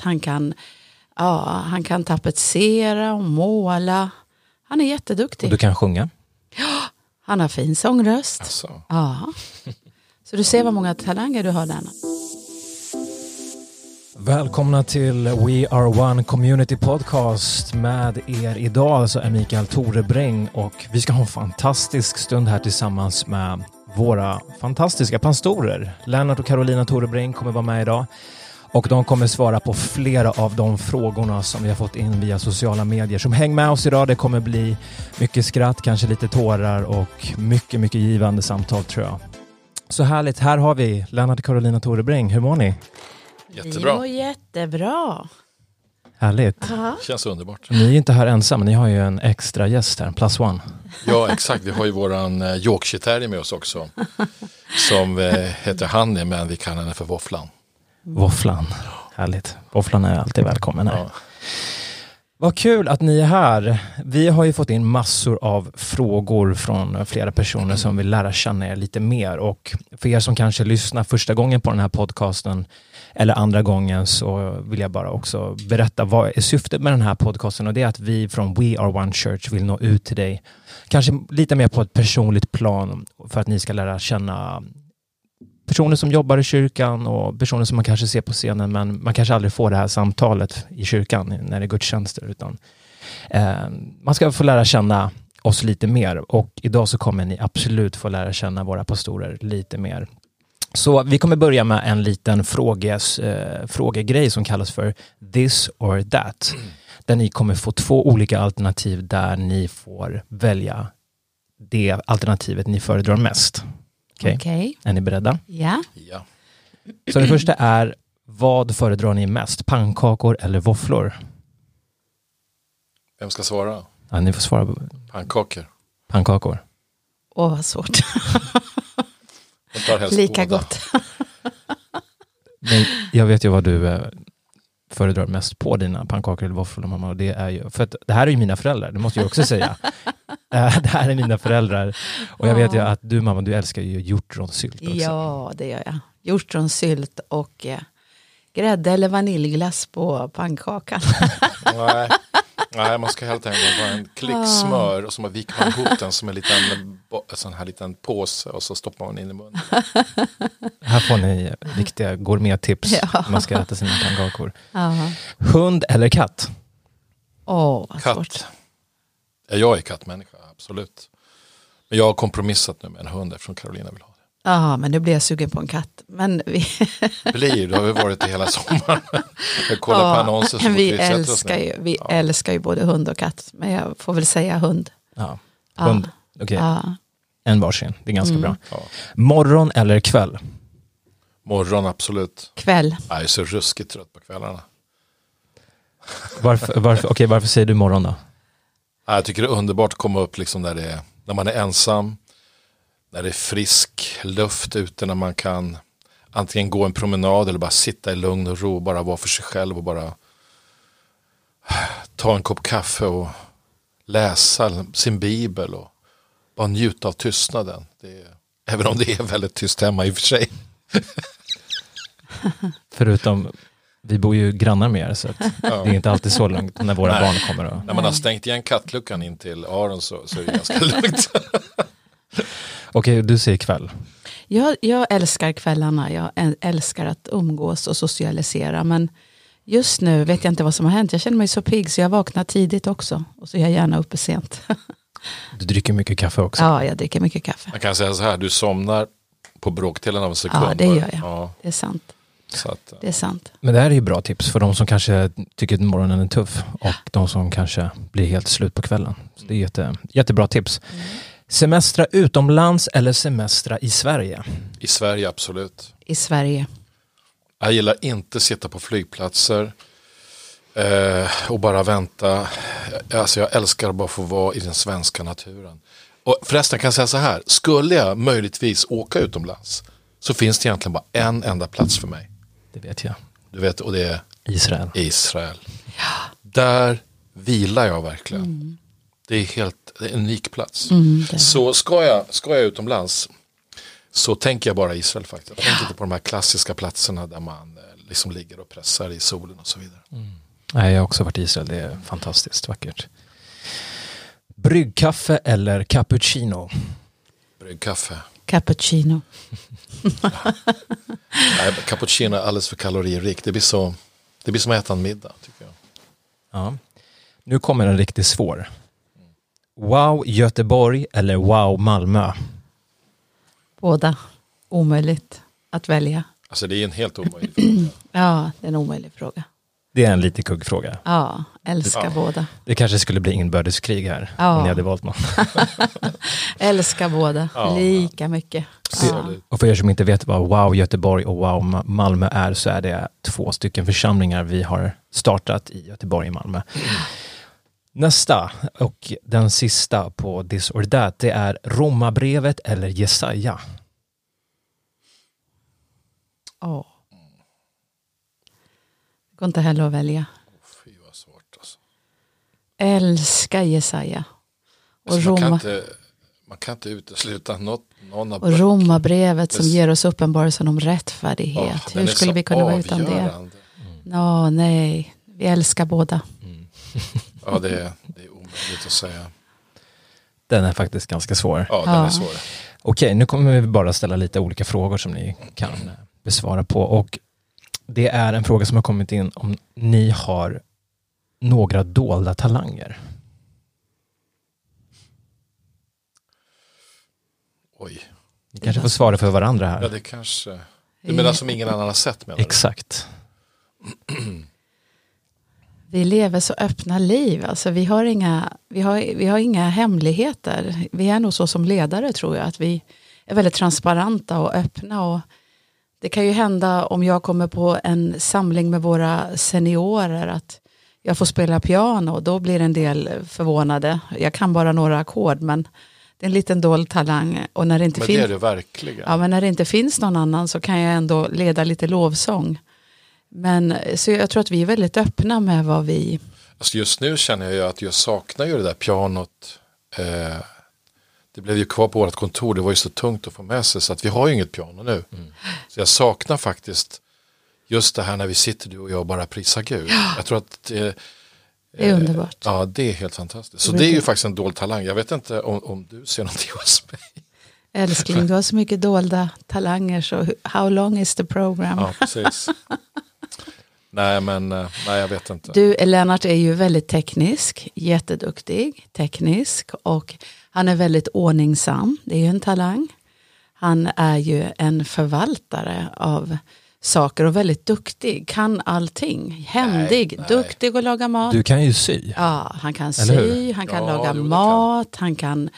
han kan, ja, han kan tapetsera och måla. Han är jätteduktig. Och du kan sjunga? Han har fin sångröst. Alltså. Ja. Så du ser vad många talanger du har där. Välkomna till We Are One Community Podcast. Med er idag så är Mikael Torebräng och vi ska ha en fantastisk stund här tillsammans med våra fantastiska pastorer. Lennart och Carolina Torebräng kommer vara med idag och de kommer svara på flera av de frågorna som vi har fått in via sociala medier. Så häng med oss idag. Det kommer bli mycket skratt, kanske lite tårar och mycket, mycket givande samtal tror jag. Så härligt. Här har vi Lennart Carolina Torebräng. Hur mår ni? Jättebra. Vi mår jättebra. Härligt. Aha. Känns underbart. Ni är inte här ensamma, ni har ju en extra gäst här, plus one. Ja exakt, vi har ju våran eh, Yorkshire terrier med oss också. Som eh, heter Hanni men vi kallar henne för Våfflan. Våfflan. Härligt. Våfflan är alltid välkommen här. Ja. Vad kul att ni är här. Vi har ju fått in massor av frågor från flera personer som vill lära känna er lite mer och för er som kanske lyssnar första gången på den här podcasten eller andra gången så vill jag bara också berätta vad är syftet med den här podcasten och det är att vi från We Are One Church vill nå ut till dig. Kanske lite mer på ett personligt plan för att ni ska lära känna personer som jobbar i kyrkan och personer som man kanske ser på scenen men man kanske aldrig får det här samtalet i kyrkan när det är gudstjänster utan eh, man ska få lära känna oss lite mer och idag så kommer ni absolut få lära känna våra pastorer lite mer. Så vi kommer börja med en liten fråges, eh, frågegrej som kallas för this or that. Där ni kommer få två olika alternativ där ni får välja det alternativet ni föredrar mest. Okej, Okej. är ni beredda? Ja. Ja. Så det första är, vad föredrar ni mest? Pannkakor eller våfflor? Vem ska svara? Ja, ni får svara på Pannkakor. pannkakor. Åh vad svårt. Lika båda. gott. Men jag vet ju vad du eh, föredrar mest på dina pannkakor eller våfflor mamma. Och det är ju, för att det här är ju mina föräldrar, det måste jag också säga. Eh, det här är mina föräldrar. Och jag vet ju att du mamma, du älskar ju hjortronsylt också. Ja, det gör jag. Hjortronsylt och eh, grädde eller vaniljglass på pannkakan. Nej. Nej, man ska helt enkelt ha en klick Ah. smör och så viker man ihop den som en liten, sån här liten påse och så stoppar man in i munnen. Här får ni riktiga gourmettips Ja. hur man ska äta sina pannkakor. Hund eller katt? Åh, vad svårt. Katt. Ja, jag är kattmänniska, absolut. Men jag har kompromissat nu med en hund eftersom Carolina vill ha det. Ja, men nu blir jag sugen på en katt. Men vi, Blir, det har vi varit det hela sommaren. Jag kollar på annonser fort vi, älskar ju, vi Ja. älskar ju både hund och katt. Men jag får väl säga hund. Ja. Ja. Hund. Okej, Ja. en varsin. Det är ganska Mm. bra. Ja. Morgon eller kväll? Morgon, absolut. Kväll. Jag är så ruskigt trött på kvällarna. Varför, varför, okej, varför säger du morgon då? Jag tycker det är underbart att komma upp liksom när, det är, när man är ensam, när det är frisk luft ute, när man kan antingen gå en promenad eller bara sitta i lugn och ro, bara vara för sig själv och bara ta en kopp kaffe och läsa sin bibel och bara njuta av tystnaden. Det är, även om det är väldigt tyst hemma i och för sig. Förutom, vi bor ju grannar med er så att Ja. det är inte alltid så lugnt när våra Nej. barn kommer. Och, När man har stängt igen kattluckan in till Aron så, så är det ganska lugnt. okej, du säger kväll. Jag, jag älskar kvällarna. Jag äl- älskar att umgås och socialisera. Men just nu vet jag inte vad som har hänt. Jag känner mig så pigg så jag vaknar tidigt också. Och så är jag gärna uppe sent. Du dricker mycket kaffe också. ja, jag dricker mycket kaffe. Man kan säga så här, du somnar på bråkdelen av en sekund. Ja, det gör jag. Ja, Det är sant. Så att, Det är sant. Men det här är ju bra tips för de som kanske tycker att morgonen är tuff och de som kanske blir helt slut på kvällen. Så det är jätte, jättebra tips. Semestra utomlands eller semestra i Sverige? I Sverige absolut. I Sverige. Jag gillar inte sitta på flygplatser eh, och bara vänta. Alltså jag älskar att bara få vara i den svenska naturen. Och förresten kan jag säga så här, skulle jag möjligtvis åka utomlands så finns det egentligen bara en enda plats för mig. Det vet jag. Du vet, och det är Israel. Israel. Där vilar jag verkligen. Det är helt det är en unik plats. Mm, Så ska jag, ska jag utomlands så tänker jag bara Israel faktiskt. Jag tänker inte på de här klassiska platserna där man eh, liksom ligger och pressar i solen och så vidare. Nej, jag har också varit i Israel, det är fantastiskt vackert. Bryggkaffe eller cappuccino? Bryggkaffe. Cappuccino. Nej, cappuccino är alldeles för kaloririkt. Det blir, så, det blir som att äta en middag. Tycker jag. Ja. Nu kommer en riktigt svår. Wow Göteborg eller wow Malmö? Båda. Omöjligt att välja. Alltså det är en helt omöjlig fråga. Ja, det är en omöjlig fråga. Det är en lite kuggfråga. Ja, älskar Ja. båda. Det kanske skulle bli inbördeskrig här Ja. om ni hade valt någon. Älskar båda. Ja. Lika mycket. Och för er som inte vet vad Wow Göteborg och Wow Ma- Malmö är så är det två stycken församlingar vi har startat i Göteborg och Malmö. Nästa och den sista på This or That det är Romarbrevet eller Jesaja. Åh. Det går inte heller att välja. Fy vad svårt alltså. Älskar Jesaja. Och, Alltså, man, kan Roma, inte, man kan inte utesluta något, någon av och Romarbrevet som ger oss uppenbarelse om rättfärdighet. Den Hur skulle vi kunna vara utan det? avgörande. Nå, nej. Vi älskar båda. Ja, det är, det är omöjligt att säga. Den är faktiskt ganska svår. Ja, den Ja. är svår. Okej, nu kommer vi bara ställa lite olika frågor som ni kan eh, besvara på. Och det är en fråga som har kommit in om ni har några dolda talanger. Oj. Ni kanske får svara för varandra Ja, här. det kanske... Du menar som ingen annan har sett menar du? Exakt. Vi lever så öppna liv. Alltså, vi, har inga, vi, har, vi har inga hemligheter. Vi är nog så som ledare tror jag. Att vi är väldigt transparenta och öppna. Och det kan ju hända om jag kommer på en samling med våra seniorer att jag får spela piano. Då blir en del förvånade. Jag kan bara några ackord men det är en liten dold talang. Och när det inte Men finns... det är det verkligen. Ja, men när det inte finns någon annan så kan jag ändå leda lite lovsång. Men så jag tror att vi är väldigt öppna med vad vi... Alltså just nu känner jag ju att jag saknar ju det där pianot. Eh, det blev ju kvar på vårt kontor, det var ju så tungt att få med sig så att vi har ju inget piano nu. Så jag saknar faktiskt just det här när vi sitter du och jag och bara prisar Gud. Jag tror att det, Det är underbart. ja, det är helt fantastiskt. Så Det är ju faktiskt en dold talang. Jag vet inte om, om du ser någonting hos mig. Älskling, du har så mycket dolda talanger så how long is the program? Ja, precis. nej, men eh, nej, jag vet inte. Du, Lennart är ju väldigt teknisk, jätteduktig, teknisk och han är väldigt ordningsam, det är ju en talang. Han är ju en förvaltare av saker och väldigt duktig, kan allting, händig, nej. duktig att laga mat. Du kan ju sy. Ja, han kan sy, han kan Ja, laga jo, det kan. mat, han kan,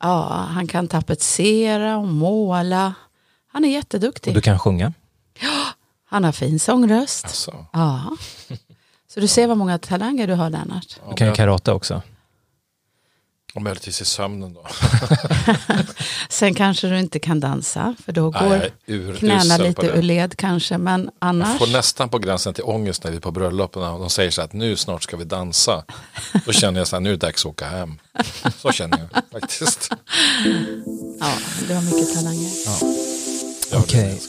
ja, han kan tapetsera och måla. Han är jätteduktig. Och du kan sjunga. Han har fin sångröst. Alltså, Ja. Så du ser vad många talanger du har Lennart. ja, Du kan ju karate också. Och möjligtvis i sömnen då. Sen kanske du inte kan dansa för då Nej, jag går urusel knäna lite ur led kanske. Men Jag annars, får nästan på gränsen till ångest när vi är på bröllopen och de säger så att nu snart ska vi dansa. Då känner jag så här, nu är det dags att åka hem. Så känner jag faktiskt. ja, du har mycket talanger. Ja, Okej.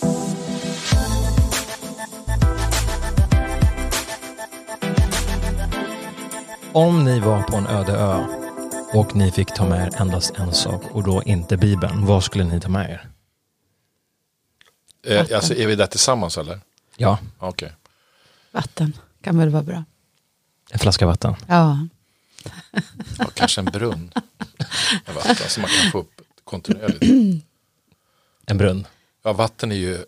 Om ni var på en öde ö och ni fick ta med er endast en sak och då inte Bibeln, vad skulle ni ta med er? Eh, alltså, är vi där tillsammans eller? Ja, Okej. Vatten kan väl vara bra. en flaska vatten. Ja, Ja, kanske en brunn. Vatten som man kan få upp kontinuerligt. En brunn. Ja, vatten är ju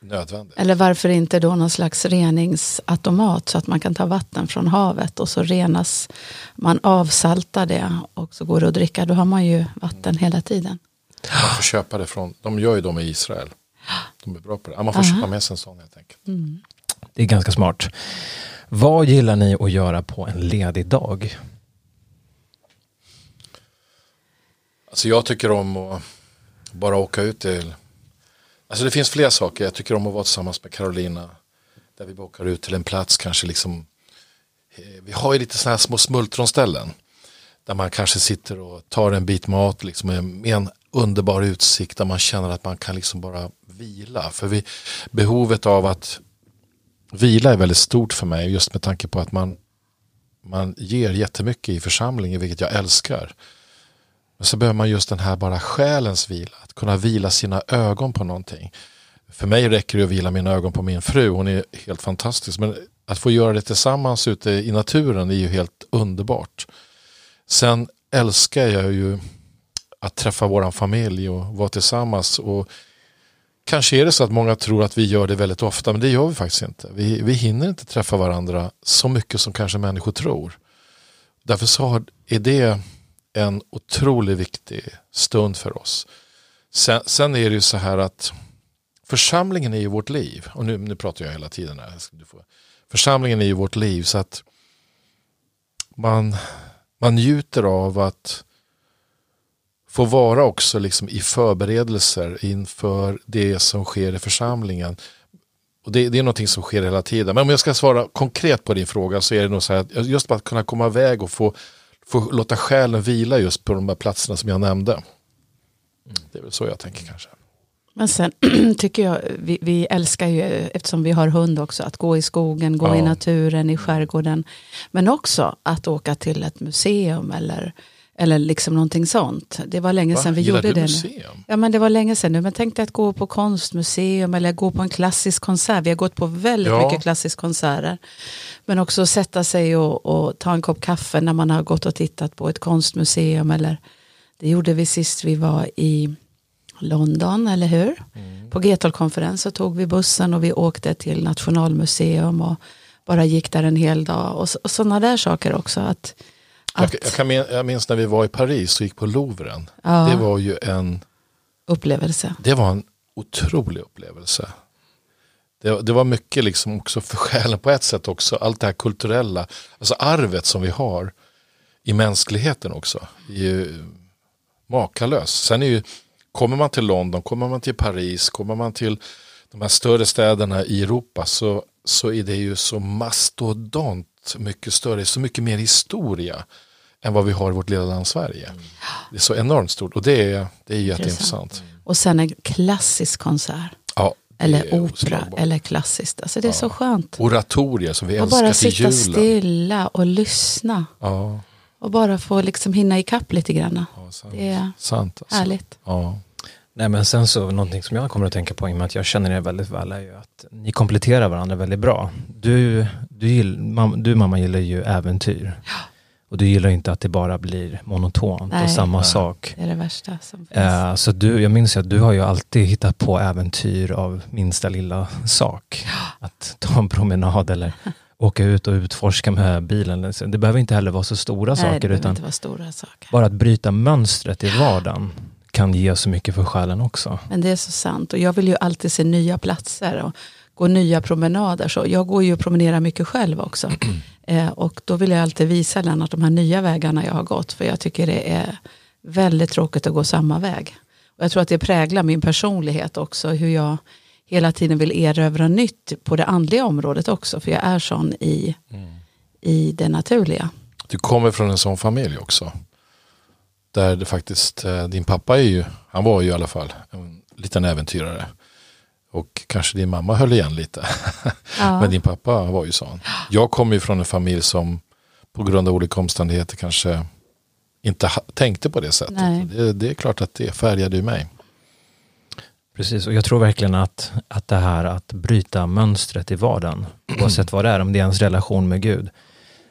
nödvändigt. eller varför inte då någon slags reningsautomat så att man kan ta vatten från havet och så renas man avsaltar det och så går det att dricka. Då har man ju vatten hela tiden. Man får köpa det från, de gör ju dem i Israel. De är bra på det. Ja, man får Aha. köpa med sig en sån helt enkelt. Det är ganska smart. Vad gillar ni att göra på en ledig dag? Alltså jag tycker om att bara åka ut till, alltså det finns flera saker. Jag tycker om att vara tillsammans med Carolina. Där vi bara ut till en plats, kanske liksom, eh, vi har ju lite sådana här små smultronställen. Där man kanske sitter och tar en bit mat liksom med, med en underbar utsikt där man känner att man kan liksom bara vila. För vi, behovet av att vila är väldigt stort för mig just med tanke på att man, man ger jättemycket i församlingen vilket jag älskar. Men så behöver man just den här bara själens vila, att kunna vila sina ögon på någonting. För mig räcker det att vila mina ögon på min fru, hon är helt fantastisk. Men att få göra det tillsammans ute i naturen är ju helt underbart. Sen älskar jag ju att träffa våran familj och vara tillsammans. Och Kanske är det så att många tror att vi gör det väldigt ofta, men det gör vi faktiskt inte. Vi, vi hinner inte träffa varandra så mycket som kanske människor tror. Därför så är det en otroligt viktig stund för oss. Sen, sen, är det ju så här att församlingen är ju vårt liv. Och nu, nu pratar jag hela tiden här. Församlingen är ju vårt liv så att man, man njuter av att få vara också liksom i förberedelser inför det som sker i församlingen. Och det, det, är någonting som sker hela tiden. Men om jag ska svara konkret på din fråga så är det nog så här att just bara att kunna komma iväg och få, få låta själen vila just på de här platserna som jag nämnde. Mm. Det är väl så jag tänker kanske. Men sen tycker jag, vi, vi, älskar ju, eftersom vi har hund också, att gå i skogen, gå ja. i naturen, i skärgården. Men också att åka till ett museum eller eller liksom någonting sånt. Det var länge sedan vi Gillar gjorde det. Museum? Ja men det var länge sedan nu. Men tänk dig att gå på konstmuseum eller gå på en klassisk konsert. Vi har gått på väldigt ja. mycket klassiska konserter. Men också sätta sig och, och, ta en kopp kaffe när man har gått och tittat på ett konstmuseum. Eller, det gjorde vi sist vi var i London, eller hur? Mm. På G12-konferens så tog vi bussen och vi åkte till Nationalmuseum och bara gick där en hel dag. Och, och sådana där saker också. att att... Jag, jag, kan, jag minns när vi var i Paris och gick på Louvren. Ja. Det var ju en upplevelse. Det var en otrolig upplevelse. Det, det, var mycket liksom också för själen på ett sätt också. Allt det här kulturella, alltså arvet som vi har i mänskligheten också. är ju makalöst. Sen är ju, kommer man till London, kommer man till Paris, kommer man till de här större städerna i Europa så, så är det ju så mastodont mycket större, så mycket mer historia än vad vi har i vårt lilla land Sverige. Mm. Det är så enormt stort och det är, det är jätteintressant. Och sen en klassisk konsert. Ja, eller opera eller klassiskt. Alltså det är ja. så skönt. Oratoria som vi och älskar till julen. Och bara sitta stilla och lyssna. Ja. Och bara få liksom hinna ikapp lite grann. Ja, det är sant, alltså. härligt. Ja. Nej men sen så, någonting som jag kommer att tänka på i och med att jag känner er väldigt väl är ju att ni kompletterar varandra väldigt bra. Du, du, gill, mam, du mamma gillar ju äventyr. Ja. Och du gillar inte att det bara blir monotont Nej, och samma nej. sak. Det är det värsta som finns. Uh, så du, jag minns att du har ju alltid hittat på äventyr av minsta lilla sak. Ja. Att ta en promenad eller åka ut och utforska med bilen. Det behöver inte heller vara så stora Nej, saker. utan stora saker. Bara att bryta mönstret i vardagen kan ge så mycket för själen också. Men det är så sant. Och jag vill ju alltid se nya platser och gå nya promenader. Så jag går ju och promenerar mycket själv också. eh, och då vill jag alltid visa Lennart de här nya vägarna jag har gått. För jag tycker det är väldigt tråkigt att gå samma väg. Och jag tror att det präglar min personlighet också. Hur jag hela tiden vill erövra nytt på det andliga området också. För jag är sån i, mm. i det naturliga. Du kommer från en sån familj också. Där det faktiskt, eh, din pappa är ju, han var ju i alla fall en liten äventyrare. Och kanske din mamma höll igen lite. Ja. Men din pappa var ju sån. Jag kommer ju från en familj som på grund av olika omständigheter kanske inte tänkte på det sättet. Det, det, är klart att det färgade ju mig. Precis, och jag tror verkligen att, att det här att bryta mönstret i vardagen, oavsett vad det är, om det är ens relation med Gud,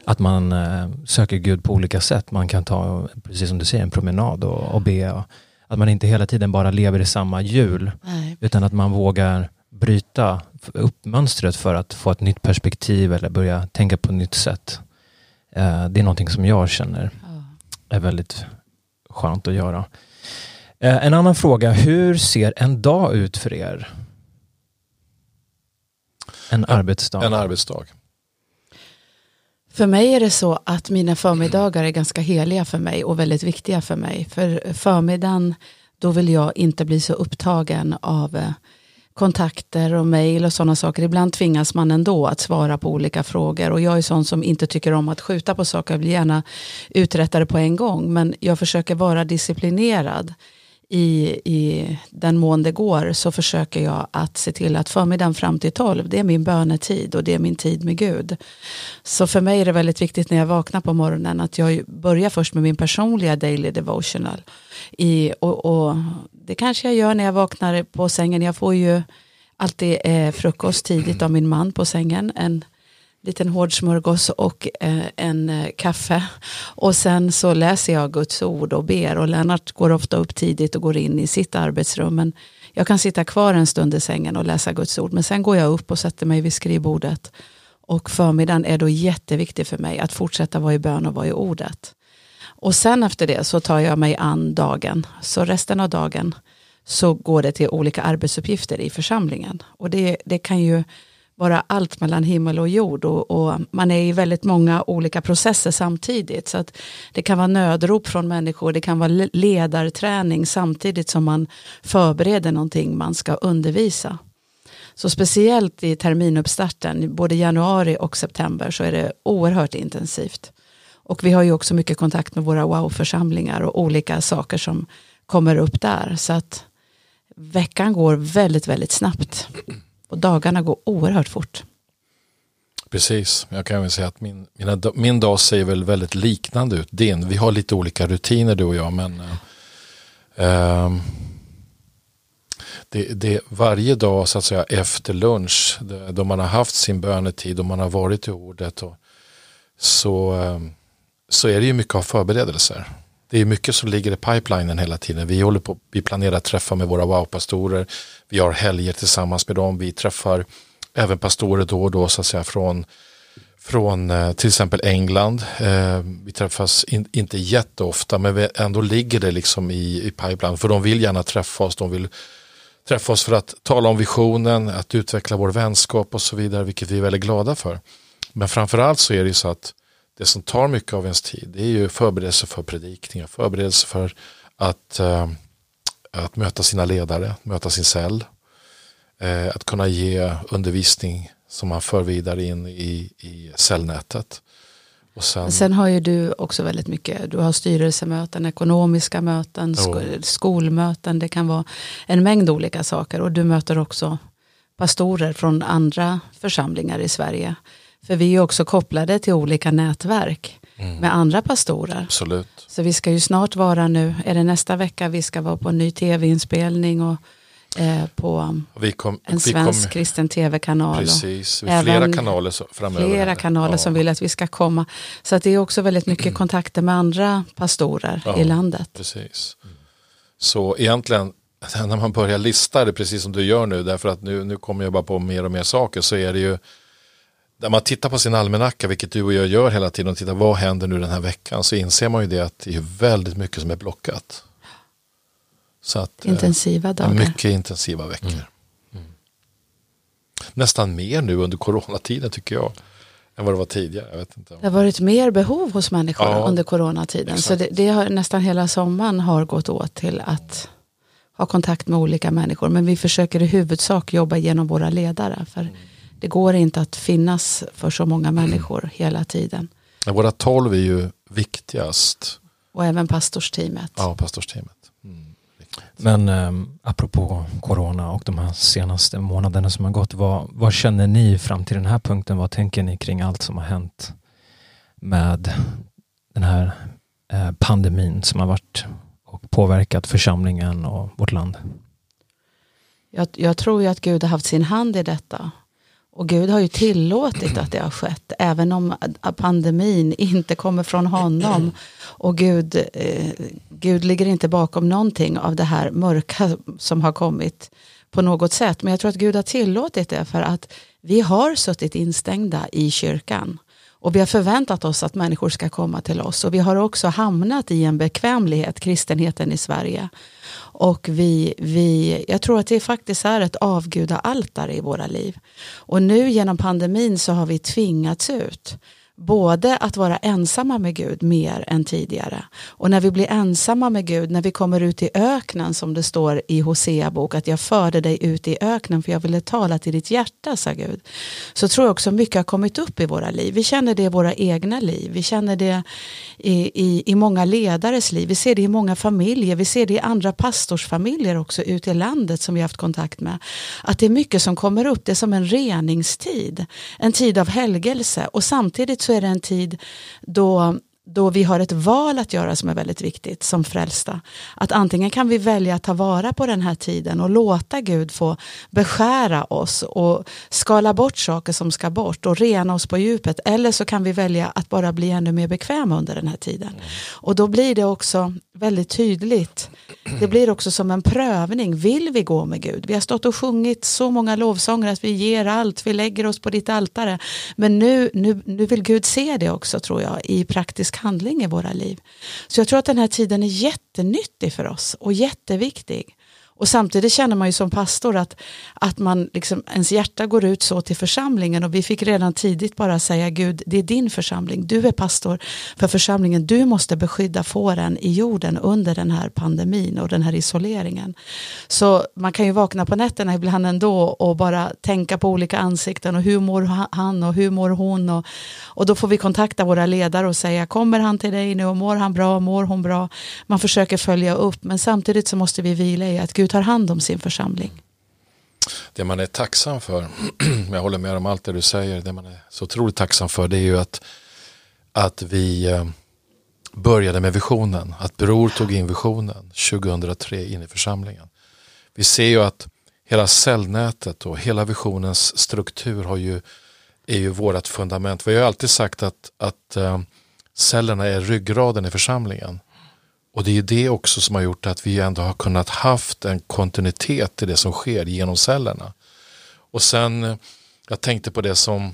att man eh, söker Gud på olika sätt. Man kan ta, precis som du säger, en promenad och, och be. Att man inte hela tiden bara lever i samma hjul. Utan att man vågar bryta upp mönstret för att få ett nytt perspektiv eller börja tänka på ett nytt sätt. Eh, det är någonting som jag känner är väldigt skönt att göra. Eh, en annan fråga, hur ser en dag ut för er? En arbetsdag. En arbetsdag. För mig är det så att mina förmiddagar är ganska heliga för mig och väldigt viktiga för mig. För förmiddagen, då vill jag inte bli så upptagen av eh, kontakter och mejl och sådana saker. Ibland tvingas man ändå att svara på olika frågor och jag är sån som inte tycker om att skjuta på saker. Jag vill gärna uträtta det på en gång men jag försöker vara disciplinerad i, i den mån det går så försöker jag att se till att förmiddagen fram till tolv, det är min bönetid och det är min tid med Gud. Så för mig är det väldigt viktigt när jag vaknar på morgonen att jag börjar först med min personliga daily devotional. I, och, och det kanske jag gör när jag vaknar på sängen. Jag får ju alltid eh, frukost tidigt av min man på sängen. En liten hård smörgås och eh, en eh, kaffe. Och sen så läser jag Guds ord och ber. Och Lennart går ofta upp tidigt och går in i sitt arbetsrum. Men jag kan sitta kvar en stund i sängen och läsa Guds ord. Men sen går jag upp och sätter mig vid skrivbordet. Och förmiddagen är då jätteviktig för mig att fortsätta vara i bön och vara i ordet. Och sen efter det så tar jag mig an dagen. Så resten av dagen så går det till olika arbetsuppgifter i församlingen. Och det, det kan ju vara allt mellan himmel och jord och, och, man är i väldigt många olika processer samtidigt. Så att det kan vara nödrop från människor, det kan vara ledarträning samtidigt som man förbereder någonting man ska undervisa. Så speciellt i terminuppstarten, både januari och september, så är det oerhört intensivt. Och vi har ju också mycket kontakt med våra wow-församlingar och olika saker som kommer upp där. Så att veckan går väldigt, väldigt snabbt. Och dagarna går oerhört fort. Precis, jag kan väl säga att min, mina, min dag ser väl väldigt liknande ut din. Vi har lite olika rutiner du och jag men eh, ehm, det, det, varje dag så att säga efter lunch då man har haft sin bönetid och man har varit i ordet och, så, ehm, så är det ju mycket av förberedelser. Det är mycket som ligger i pipelinen hela tiden. Vi håller på, vi planerar träffar med våra wow-pastorer. Vi har helger tillsammans med dem. Vi träffar även pastorer då och då så att säga från, från eh, till exempel England. Eh, vi träffas in, inte jätteofta men vi, ändå ligger det liksom i, i pipeline. För de vill gärna träffa oss. De vill träffa oss för att tala om visionen, att utveckla vår vänskap och så vidare, vilket vi är väldigt glada för. Men framförallt så är det så att det som tar mycket av ens tid det är ju förberedelse för predikningar, förberedelse för att, äh, att möta sina ledare, möta sin cell, äh, att kunna ge undervisning som man för vidare in i, i cellnätet. Och sen, sen har ju du också väldigt mycket, du har styrelsemöten, ekonomiska möten, sk skolmöten, det kan vara en mängd olika saker och du möter också pastorer från andra församlingar i Sverige. För vi är också kopplade till olika nätverk mm. med andra pastorer. Absolut. Så vi ska ju snart vara nu, är det nästa vecka vi ska vara på en ny tv-inspelning och eh, på kom, en svensk kom, kristen tv-kanal. Precis, och flera kanaler så, framöver. Flera kanaler ja. som vill att vi ska komma. Så att det är också väldigt mycket kontakter med andra pastorer ja, i landet. Precis. Så egentligen när man börjar lista det precis som du gör nu, därför att nu, nu kommer jag bara på mer och mer saker, så är det ju när man tittar på sin almanacka, vilket du och jag gör hela tiden, och tittar vad händer nu den här veckan, så inser man ju det att det är väldigt mycket som är blockat. Så att, eh, intensiva dagar. Mycket intensiva veckor. Mm. Mm. Nästan mer nu under coronatiden tycker jag. Än vad det var tidigare. Jag vet inte. Det har varit mer behov hos människor ja, under coronatiden. Exakt. Så det, det, har nästan hela sommaren har gått åt till att ha kontakt med olika människor. Men vi försöker i huvudsak jobba genom våra ledare. För mm det går inte att finnas för så många människor mm. hela tiden. Ja, våra tolv är ju viktigast. Och även pastorsteamet. Ja, pastorsteamet. Mm, Men eh, apropå corona och de här senaste månaderna som har gått, vad, vad känner ni fram till den här punkten? Vad tänker ni kring allt som har hänt med den här eh, pandemin som har varit och påverkat församlingen och vårt land? Jag, jag tror ju att Gud har haft sin hand i detta och Gud har ju tillåtit att det har skett, även om pandemin inte kommer från honom. Och Gud, eh, Gud ligger inte bakom någonting av det här mörka som har kommit på något sätt. Men jag tror att Gud har tillåtit det för att vi har suttit instängda i kyrkan. Och vi har förväntat oss att människor ska komma till oss. Och vi har också hamnat i en bekvämlighet, kristenheten i Sverige. Och vi, vi, jag tror att det faktiskt är ett avgudaaltare i våra liv. Och nu genom pandemin så har vi tvingats ut både att vara ensamma med Gud mer än tidigare. Och när vi blir ensamma med Gud, när vi kommer ut i öknen som det står i Hosea bok, att jag förde dig ut i öknen för jag ville tala till ditt hjärta, sa Gud. Så tror jag också mycket har kommit upp i våra liv. Vi känner det i våra egna liv, vi känner det i, i, i många ledares liv, vi ser det i många familjer, vi ser det i andra pastorsfamiljer också ute i landet som vi haft kontakt med. Att det är mycket som kommer upp, det är som en reningstid, en tid av helgelse och samtidigt så är det en tid då då vi har ett val att göra som är väldigt viktigt som frälsta. Att antingen kan vi välja att ta vara på den här tiden och låta Gud få beskära oss och skala bort saker som ska bort och rena oss på djupet. Eller så kan vi välja att bara bli ännu mer bekväma under den här tiden. Och då blir det också väldigt tydligt. Det blir också som en prövning. Vill vi gå med Gud? Vi har stått och sjungit så många lovsånger att vi ger allt, vi lägger oss på ditt altare. Men nu, nu, nu vill Gud se det också tror jag i praktisk handling i våra liv. Så jag tror att den här tiden är jättenyttig för oss och jätteviktig. Och samtidigt känner man ju som pastor att, att man liksom, ens hjärta går ut så till församlingen. Och vi fick redan tidigt bara säga Gud, det är din församling, du är pastor för församlingen, du måste beskydda fåren i jorden under den här pandemin och den här isoleringen. Så man kan ju vakna på nätterna ibland ändå och bara tänka på olika ansikten och hur mår han och hur mår hon? Och, och då får vi kontakta våra ledare och säga kommer han till dig nu? Och mår han bra, mår hon bra? Man försöker följa upp. Men samtidigt så måste vi vila i att Gud tar hand om sin församling. Det man är tacksam för, jag håller med om allt det du säger, det man är så otroligt tacksam för det är ju att, att vi eh, började med visionen, att Bror tog in visionen 2003 in i församlingen. Vi ser ju att hela cellnätet och hela visionens struktur har ju, är ju vårt fundament. Vi har ju alltid sagt att, att eh, cellerna är ryggraden i församlingen. Och det är det också som har gjort att vi ändå har kunnat haft en kontinuitet i det som sker genom cellerna. Och sen, eh, jag tänkte på det som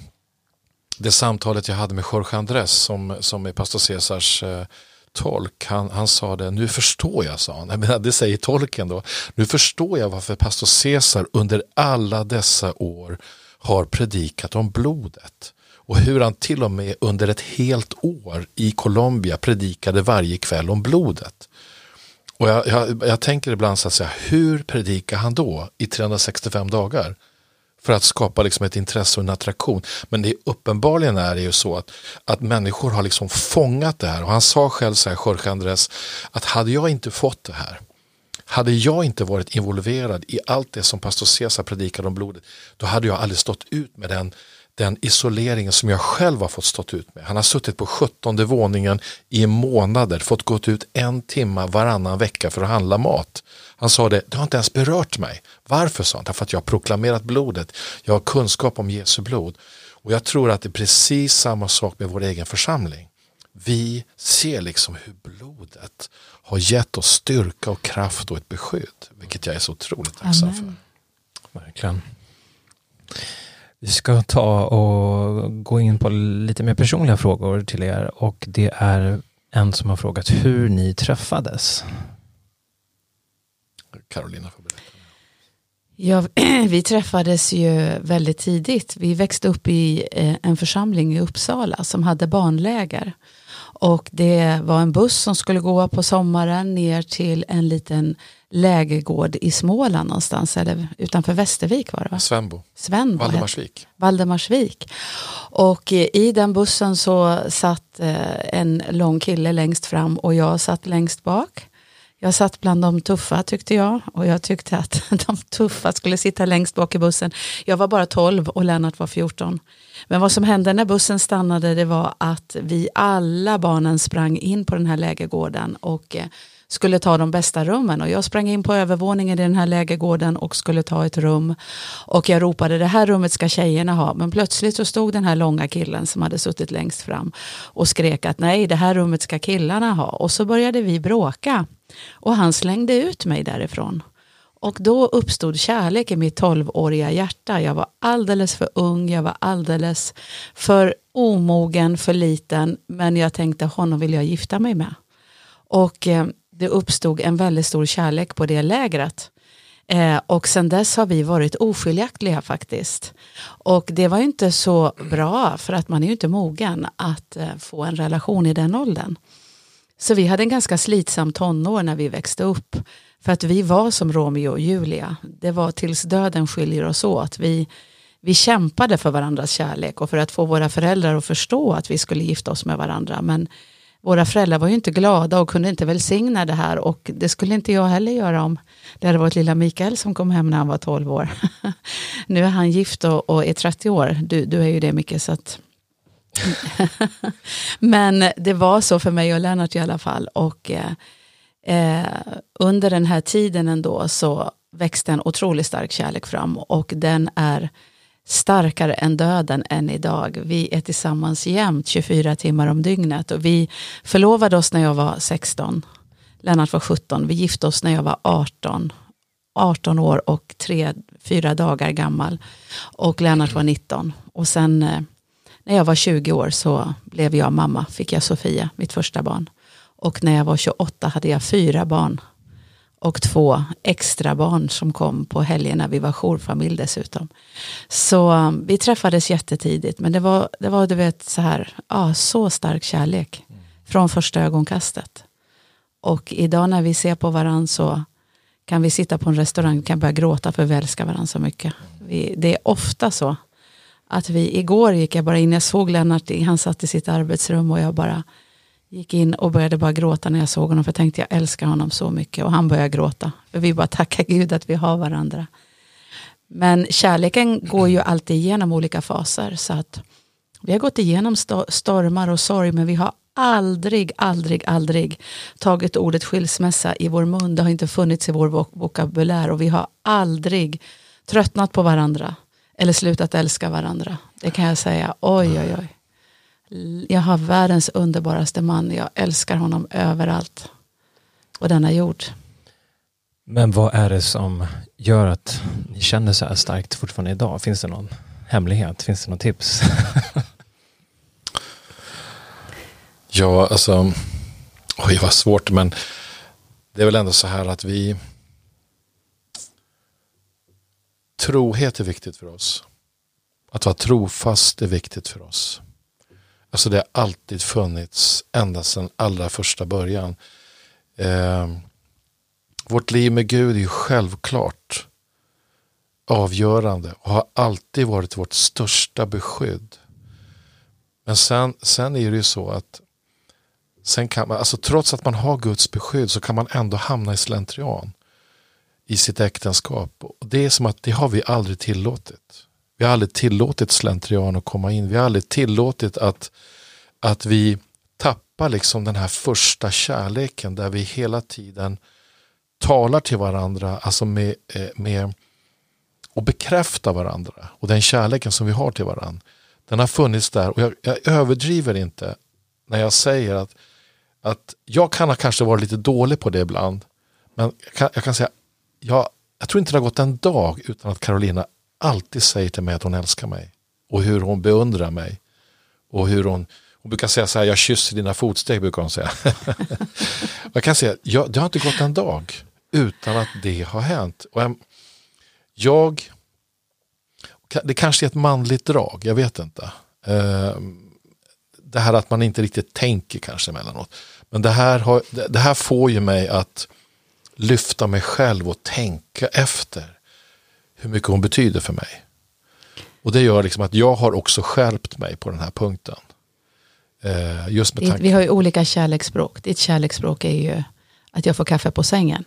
det samtalet jag hade med Jorge Andres som, som är pastor Caesars eh, tolk. Han, han sa det, nu förstår jag, sa han. Jag menar, det säger tolken då. Nu förstår jag varför pastor Caesar under alla dessa år har predikat om blodet och hur han till och med under ett helt år i Colombia predikade varje kväll om blodet. Och jag, jag, jag tänker ibland så att säga, hur predikar han då i 365 dagar? För att skapa liksom ett intresse och en attraktion. Men det uppenbarligen är det ju så att, att människor har liksom fångat det här. Och han sa själv så här, Jorge Andrés, att hade jag inte fått det här, hade jag inte varit involverad i allt det som pastor Cesar predikade om blodet, då hade jag aldrig stått ut med den den isoleringen som jag själv har fått stått ut med. Han har suttit på 17 våningen i månader, fått gått ut en timme varannan vecka för att handla mat. Han sa det, det har inte ens berört mig. Varför sa han? Därför att jag har proklamerat blodet. Jag har kunskap om Jesu blod. Och jag tror att det är precis samma sak med vår egen församling. Vi ser liksom hur blodet har gett oss styrka och kraft och ett beskydd. Vilket jag är så otroligt tacksam för. Verkligen. Vi ska ta och gå in på lite mer personliga frågor till er och det är en som har frågat hur ni träffades. Carolina får berätta. Ja, vi träffades ju väldigt tidigt. Vi växte upp i eh, en församling i Uppsala som hade barnläger. Och det var en buss som skulle gå på sommaren ner till en liten lägergård i Småland någonstans, eller utanför Västervik var det va? Svenbo. Svenbo Valdemarsvik. Valdemarsvik. Och i den bussen så satt eh, en lång kille längst fram och jag satt längst bak. Jag satt bland de tuffa tyckte jag och jag tyckte att de tuffa skulle sitta längst bak i bussen. Jag var bara 12 och Lennart var 14. Men vad som hände när bussen stannade det var att vi alla barnen sprang in på den här lägergården och eh, skulle ta de bästa rummen och jag sprang in på övervåningen i den här lägergården och skulle ta ett rum och jag ropade det här rummet ska tjejerna ha men plötsligt så stod den här långa killen som hade suttit längst fram och skrek att nej det här rummet ska killarna ha och så började vi bråka och han slängde ut mig därifrån. Och då uppstod kärlek i mitt tolvåriga hjärta. Jag var alldeles för ung, jag var alldeles för omogen, för liten. Men jag tänkte honom vill jag gifta mig med. Och eh, det uppstod en väldigt stor kärlek på det lägret. Eh, och sen dess har vi varit oskiljaktiga faktiskt. Och det var ju inte så bra för att man är ju inte mogen att eh, få en relation i den åldern. Så vi hade en ganska slitsam tonår när vi växte upp. För att vi var som Romeo och Julia. Det var tills döden skiljer oss åt. Vi, vi kämpade för varandras kärlek och för att få våra föräldrar att förstå att vi skulle gifta oss med varandra. Men våra föräldrar var ju inte glada och kunde inte välsigna det här och det skulle inte jag heller göra om det hade varit lilla Mikael som kom hem när han var 12 år. nu är han gift och, och är 30 år, du, du är ju det mycket så att Men det var så för mig och Lennart i alla fall och eh, eh, under den här tiden ändå så växte en otroligt stark kärlek fram och den är starkare än döden än idag. Vi är tillsammans jämt 24 timmar om dygnet och vi förlovade oss när jag var 16. Lennart var 17. Vi gifte oss när jag var 18. 18 år och 3-4 dagar gammal. Och Lennart var 19. Och sen eh, när jag var 20 år så blev jag mamma, fick jag Sofia, mitt första barn. Och när jag var 28 hade jag fyra barn och två extra barn som kom på helgerna. Vi var jourfamilj dessutom. Så um, vi träffades jättetidigt men det var, det var du vet, så här, ja, så stark kärlek från första ögonkastet. Och idag när vi ser på varandra så kan vi sitta på en restaurang och kan börja gråta för vi älskar varandra så mycket. Vi, det är ofta så att vi, igår gick jag bara in, jag såg Lennart, han satt i sitt arbetsrum och jag bara gick in och började bara gråta när jag såg honom. För jag tänkte jag älskar honom så mycket. Och han började gråta. För vi bara tackar Gud att vi har varandra. Men kärleken går ju alltid igenom olika faser. Så att vi har gått igenom stormar och sorg. Men vi har aldrig, aldrig, aldrig tagit ordet skilsmässa i vår mun. Det har inte funnits i vår vok vokabulär. Och vi har aldrig tröttnat på varandra. Eller slutat älska varandra. Det kan jag säga. Oj, oj, oj jag har världens underbaraste man. Jag älskar honom överallt på denna jord. Men vad är det som gör att ni känner så här starkt fortfarande idag? Finns det någon hemlighet? Finns det något tips? ja, alltså, oj vad svårt, men det är väl ändå så här att vi trohet är viktigt för oss. Att vara trofast är viktigt för oss. Alltså det har alltid funnits ända sedan allra första början. Eh, vårt liv med Gud är ju självklart avgörande och har alltid varit vårt största beskydd. Men sen, sen är det ju så att sen kan man, alltså trots att man har Guds beskydd så kan man ändå hamna i slentrian i sitt äktenskap. Och det är som att det har vi aldrig tillåtit. Vi har aldrig tillåtit slentrian att komma in. Vi har aldrig tillåtit att, att vi tappar liksom den här första kärleken där vi hela tiden talar till varandra alltså med, eh, med, och bekräftar varandra. Och den kärleken som vi har till varandra. Den har funnits där och jag, jag överdriver inte när jag säger att, att jag kan ha kanske varit lite dålig på det ibland. Men jag kan, jag kan säga, jag, jag tror inte det har gått en dag utan att Carolina alltid säger till mig att hon älskar mig. Och hur hon beundrar mig. Och hur hon, hon brukar säga så här, jag kysser dina fotsteg, brukar hon säga. jag kan säga, jag, det har inte gått en dag utan att det har hänt. Och jag, det kanske är ett manligt drag, jag vet inte. Ehm, det här att man inte riktigt tänker kanske emellanåt. Men det här, har, det här får ju mig att lyfta mig själv och tänka efter hur mycket hon betyder för mig. Och det gör liksom att jag har också skärpt mig på den här punkten. Eh, just med Vi har ju olika kärleksspråk. Ditt kärleksspråk är ju att jag får kaffe på sängen.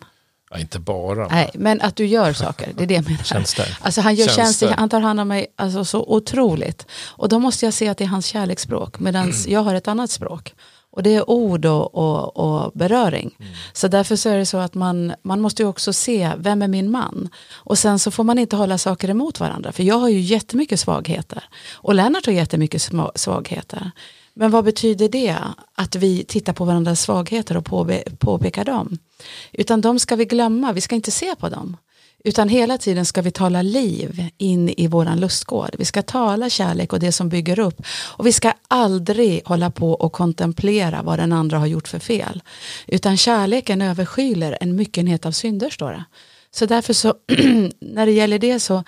Ja, inte bara. Nej, men att du gör saker, det är det jag menar. Tjänster. Alltså han gör tjänster, han tar hand om mig alltså, så otroligt. Och då måste jag se att det är hans kärleksspråk, medan mm. jag har ett annat språk. Och det är ord och, och, och beröring. Mm. Så därför så är det så att man, man måste ju också se, vem är min man? Och sen så får man inte hålla saker emot varandra. För jag har ju jättemycket svagheter. Och Lennart har jättemycket svagheter. Men vad betyder det? Att vi tittar på varandras svagheter och påpekar dem. Utan de ska vi glömma, vi ska inte se på dem. Utan hela tiden ska vi tala liv in i våran lustgård. Vi ska tala kärlek och det som bygger upp. Och vi ska aldrig hålla på och kontemplera vad den andra har gjort för fel. Utan kärleken överskyler en myckenhet av synder står det. Så därför så, när det gäller det så,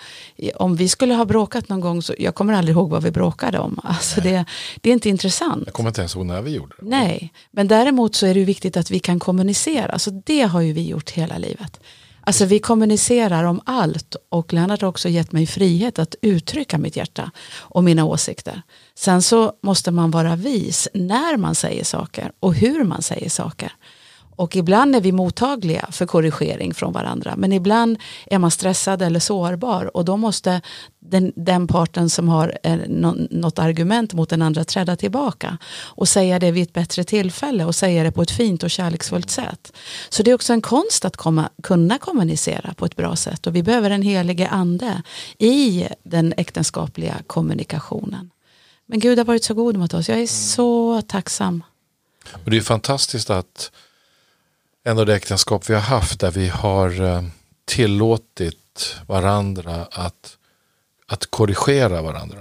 om vi skulle ha bråkat någon gång så, jag kommer aldrig ihåg vad vi bråkade om. Alltså det, det är inte intressant. Jag kommer inte ens ihåg när vi gjorde det. Nej, men däremot så är det viktigt att vi kan kommunicera. Så det har ju vi gjort hela livet. Alltså vi kommunicerar om allt och Lennart har också gett mig frihet att uttrycka mitt hjärta och mina åsikter. Sen så måste man vara vis när man säger saker och hur man säger saker. Och ibland är vi mottagliga för korrigering från varandra. Men ibland är man stressad eller sårbar. Och då måste den, den parten som har eh, något argument mot den andra träda tillbaka. Och säga det vid ett bättre tillfälle. Och säga det på ett fint och kärleksfullt sätt. Så det är också en konst att komma, kunna kommunicera på ett bra sätt. Och vi behöver en helige ande i den äktenskapliga kommunikationen. Men Gud har varit så god mot oss. Jag är så tacksam. Och det är fantastiskt att ändå det äktenskap vi har haft där vi har eh, tillåtit varandra att, att korrigera varandra.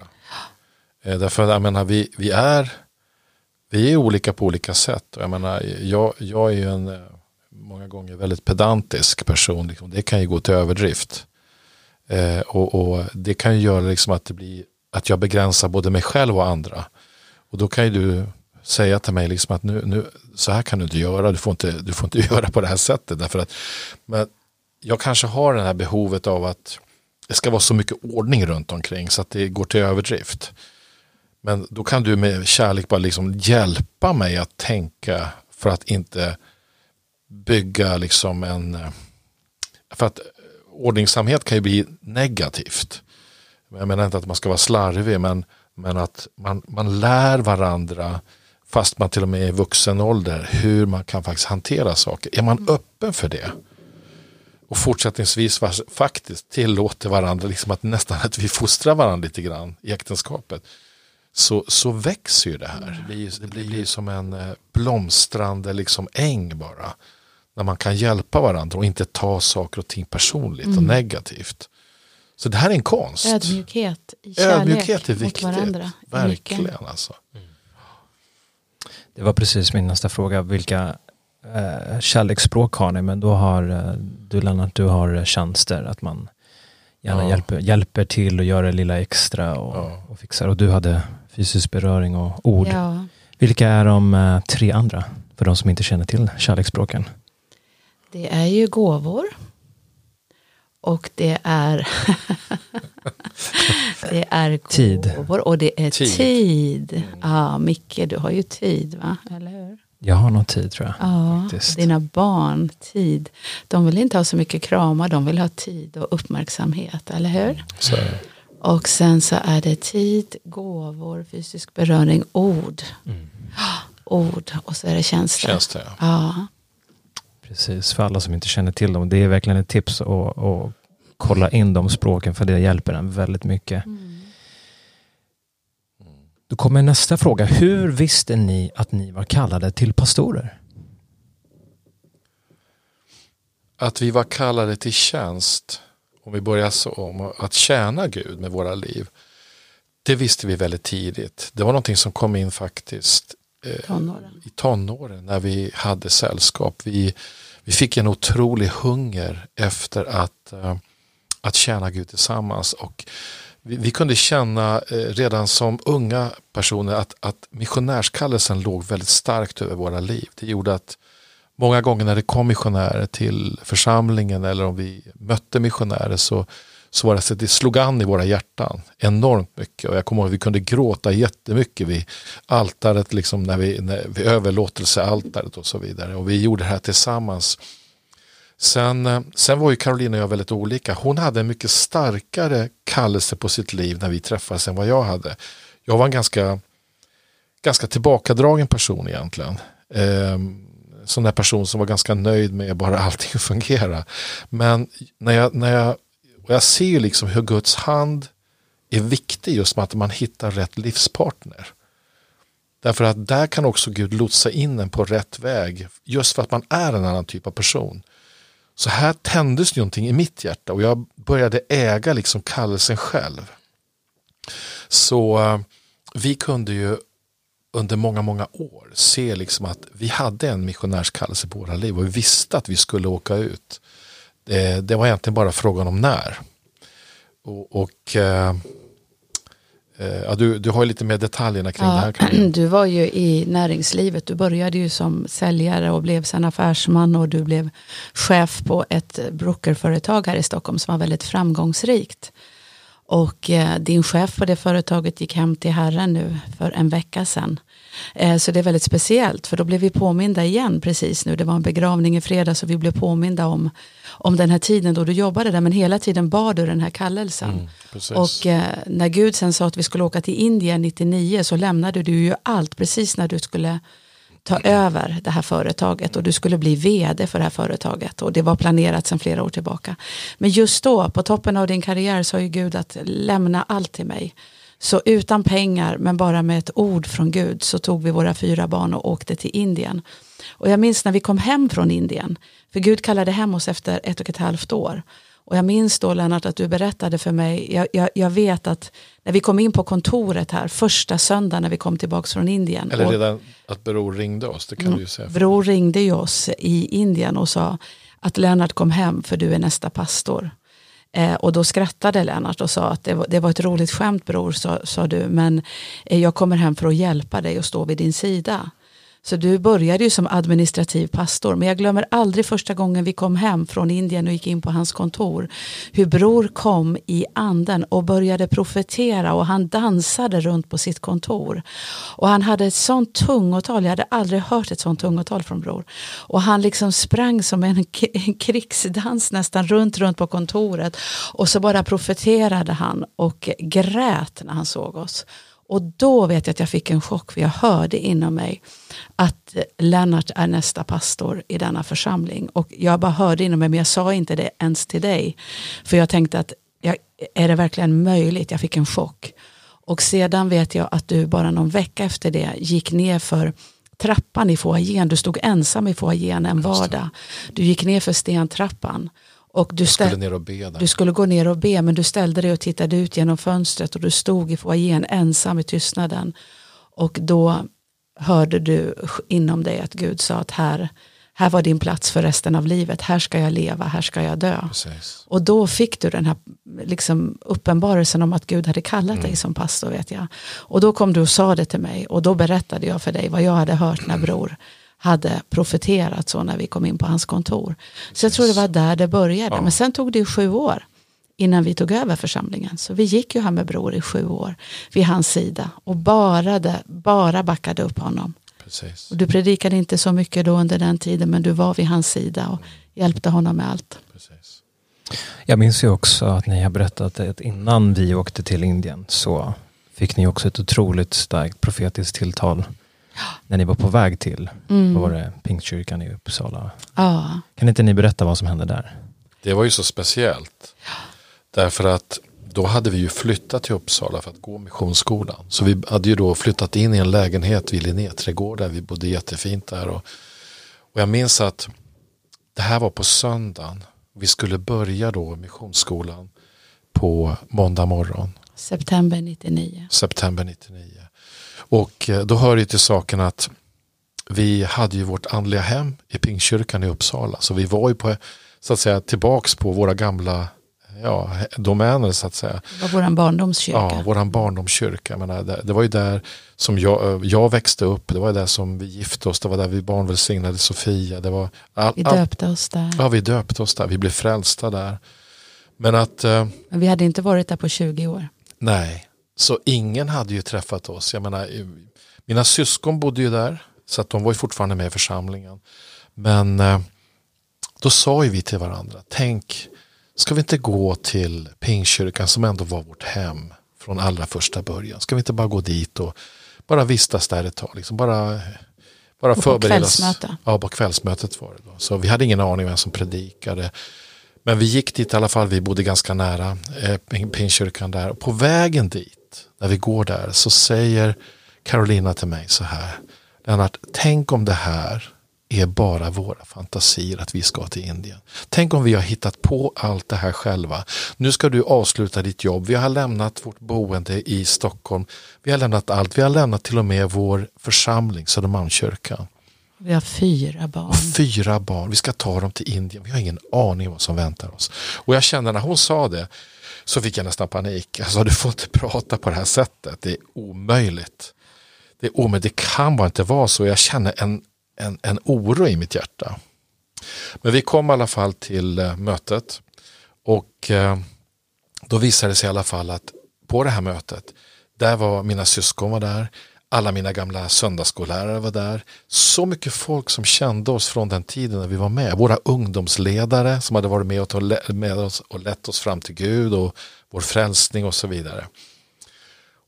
Eh, därför att jag menar, vi, vi, är, vi är olika på olika sätt. Jag, menar, jag, jag är ju en eh, många gånger väldigt pedantisk person. Liksom. Det kan ju gå till överdrift. Eh, och, och, Det kan ju göra liksom att, det blir, att jag begränsar både mig själv och andra. Och då kan ju du säga till mig liksom att nu, nu, så här kan du inte göra, du får inte, du får inte göra på det här sättet. Därför att, men jag kanske har det här behovet av att det ska vara så mycket ordning runt omkring så att det går till överdrift. Men då kan du med kärlek bara liksom hjälpa mig att tänka för att inte bygga liksom en... För att ordningsamhet kan ju bli negativt. Jag menar inte att man ska vara slarvig men, men att man, man lär varandra fast man till och med är i vuxen ålder, hur man kan faktiskt hantera saker. Är man mm. öppen för det? Och fortsättningsvis faktiskt tillåter varandra, liksom att nästan att vi fostrar varandra lite grann i äktenskapet. Så, så växer ju det här. Det blir, det blir som en eh, blomstrande liksom äng bara. När man kan hjälpa varandra och inte ta saker och ting personligt mm. och negativt. Så det här är en konst. Ödmjukhet i kärlek Ödmjukhet är viktigt. mot varandra. Verkligen alltså. Mm. Det var precis min nästa fråga. Vilka eh, kärleksspråk har ni? Men då har eh, du Lennart, du har tjänster att man gärna ja. hjälper, hjälper till och gör det lilla extra och, ja. och fixar. Och du hade fysisk beröring och ord. Ja. Vilka är de eh, tre andra för de som inte känner till kärleksspråken? Det är ju gåvor. Och det är Det är tid. och det är tid. tid. Mm. Ja, Micke, du har ju tid va? Eller hur? Jag har nog tid tror jag. Ja, faktiskt. dina barn, tid. De vill inte ha så mycket kramar, de vill ha tid och uppmärksamhet, eller hur? Så. Och sen så är det tid, gåvor, fysisk beröring, ord. Mm. Ord och så är det tjänster. Tjänster, ja. ja. Precis, för alla som inte känner till dem. Det är verkligen ett tips att, att kolla in de språken för det hjälper en väldigt mycket. Mm. Då kommer nästa fråga. Hur visste ni att ni var kallade till pastorer? Att vi var kallade till tjänst, om vi börjar så, om att tjäna Gud med våra liv. Det visste vi väldigt tidigt. Det var någonting som kom in faktiskt eh, tonåren. i tonåren när vi hade sällskap. Vi, vi fick en otrolig hunger efter att eh, att tjäna Gud tillsammans. Och vi, vi kunde känna eh, redan som unga personer att, att missionärskallelsen låg väldigt starkt över våra liv. Det gjorde att många gånger när det kom missionärer till församlingen eller om vi mötte missionärer så, så var det så att det slog an i våra hjärtan enormt mycket. Och jag kommer ihåg att vi kunde gråta jättemycket vid altaret, liksom när vi, när, vid överlåtelsealtaret och så vidare. Och vi gjorde det här tillsammans. Sen, eh, sen var ju Carolina och jag väldigt olika. Hon hade en mycket starkare kallelse på sitt liv när vi träffades än vad jag hade. Jag var en ganska, ganska tillbakadragen person egentligen. Eh, sån där person som var ganska nöjd med bara allting fungera. Men när jag, när jag, och jag ser ju liksom hur Guds hand är viktig just med att man hittar rätt livspartner. Därför att där kan också Gud lotsa in en på rätt väg just för att man är en annan typ av person. Så här tändes någonting i mitt hjärta och jag började äga liksom kallelsen själv. Så eh, vi kunde ju under många, många år se liksom att vi hade en missionärskallelse på våra liv och vi visste att vi skulle åka ut. det, det var egentligen bara frågan om när. Och, och eh, ja, du, du har ju lite mer detaljerna kring det här. Karin. Du var ju i näringslivet. Du började ju som säljare och blev sen affärsman och du blev chef på ett brokerföretag här i Stockholm som var väldigt framgångsrikt. Och eh, din chef på det företaget gick hem till Herren nu för en vecka sedan. Eh, så det är väldigt speciellt för då blev vi påminda igen precis nu. Det var en begravning i fredags och vi blev påminda om, om den här tiden då du jobbade där men hela tiden bad du den här kallelsen. Mm, och eh, när Gud sen sa att vi skulle åka till Indien 99 så lämnade du ju allt precis när du skulle ta över det här företaget och du skulle bli vd för det här företaget och det var planerat sedan flera år tillbaka. Men just då, på toppen av din karriär, sa ju Gud att lämna allt till mig. Så utan pengar, men bara med ett ord från Gud, så tog vi våra fyra barn och åkte till Indien. Och jag minns när vi kom hem från Indien, för Gud kallade hem oss efter ett och ett halvt år. Och jag minns då Lennart att du berättade för mig, jag, jag, jag vet att när vi kom in på kontoret här, första söndagen när vi kom tillbaka från Indien. Eller och- redan att Bror ringde oss, det kan du ju säga. Bror ringde ju oss i Indien och sa att Lennart kom hem för du är nästa pastor. Eh, och då skrattade Lennart och sa att det var, det var ett roligt skämt bror, sa, sa du, men eh, jag kommer hem för att hjälpa dig och stå vid din sida. Så du började ju som administrativ pastor, men jag glömmer aldrig första gången vi kom hem från Indien och gick in på hans kontor. Hur bror kom i anden och började profetera och han dansade runt på sitt kontor. Och han hade ett sånt tungotal, jag hade aldrig hört ett sånt tungotal från bror. Och han liksom sprang som en, en krigsdans nästan runt, runt på kontoret. Och så bara profeterade han och grät när han såg oss. Och då vet jag att jag fick en chock för jag hörde inom mig att Lennart är nästa pastor i denna församling. Och jag bara hörde inom mig men jag sa inte det ens till dig. För jag tänkte att jag, är det verkligen möjligt? Jag fick en chock. Och sedan vet jag att du bara någon vecka efter det gick ner för trappan i foajén. Du stod ensam i foajén en vardag. Du gick ner för stentrappan. Och du Skulle be där. du skulle gå ner och be men du ställde dig och tittade ut genom fönstret och du stod i foajén ensam i tystnaden. Och då hörde du inom dig att Gud sa att här, här var din plats för resten av livet. Här ska jag leva, här ska jag dö. Precis. Och då fick du den här liksom, uppenbarelsen om att Gud hade kallat dig som pastor vet jag. Och då kom du och sa det till mig och då berättade jag för dig vad jag hade hört när bror hade profeterat så när vi kom in på hans kontor. Så jag tror det var där det började. Ja. Men sen tog det ju sju år innan vi tog över församlingen. Så vi gick ju här med bror i sju år vid hans sida och bara, det, bara backade upp honom. Precis. Och du predikade inte så mycket då under den tiden men du var vid hans sida och hjälpte honom med allt. Precis. Jag minns ju också att ni har berättat att innan vi åkte till Indien så fick ni också ett otroligt starkt profetiskt tilltal när ni var på väg till Mm. var det, Pingstkyrkan i Uppsala. Ja. Kan inte ni berätta vad som hände där? Det var ju så speciellt. Därför att då hade vi ju flyttat till Uppsala för att gå missionsskolan. Så vi hade ju då flyttat in i en lägenhet vid Linneträdgården. Vi bodde jättefint där. Och, och jag minns att det här var på söndagen. Vi skulle börja då missionsskolan på måndag morgon. September 99. september 99. Och eh, då hör det till saken att vi hade ju vårt andliga hem i Pingstkyrkan i Uppsala. Så vi var ju på, så att säga, tillbaks på våra gamla ja, domäner så att säga. Det var barndomskyrka. Ja, våran barndomskyrka. Jag menar, det, det var ju där som jag, eh, jag växte upp. Det var där som vi gifte oss. Det var där vi barnvälsignade Sofia. Det var all, vi all, döpte oss där. ja, vi döpte oss där. Vi blev frälsta där. Men att eh, Men vi hade inte varit där på 20 år. Nej, så ingen hade ju träffat oss. Jag menar, mina syskon bodde ju där, så att de var ju fortfarande med i församlingen. Men eh, då sa ju vi till varandra, tänk, ska vi inte gå till Pingstkyrkan som ändå var vårt hem från allra första början? Ska vi inte bara gå dit och bara vistas där ett tag? Liksom bara bara på förbereda oss. kvällsmöte. Ja, på kvällsmötet var det då. Så vi hade ingen aning vem som predikade. Men vi gick dit i alla fall, vi bodde ganska nära eh, Ping- Pingstkyrkan där. Och på vägen dit, när vi går där, så säger Carolina till mig så här. Lennart, tänk om det här är bara våra fantasier att vi ska till Indien. Tänk om vi har hittat på allt det här själva. Nu ska du avsluta ditt jobb. Vi har lämnat vårt boende i Stockholm. Vi har lämnat allt. Vi har lämnat till och med vår församling, Södermalmskyrkan. Vi har fyra barn. Fyra barn, vi ska ta dem till Indien. Vi har ingen aning vad som väntar oss. Och jag kände när hon sa det så fick jag nästan panik. Alltså, jag sa du får inte prata på det här sättet, det är omöjligt. Det är omöjligt, det kan bara inte vara så. Jag känner en, en, en oro i mitt hjärta. Men vi kom i alla fall till eh, mötet och eh, då visade det sig i alla fall att på det här mötet, där var mina syskon var där, alla mina gamla söndagsskollärare var där. Så mycket folk som kände oss från den tiden när vi var med. Våra ungdomsledare som hade varit med, och med oss och lett oss fram till Gud och vår frälsning och så vidare.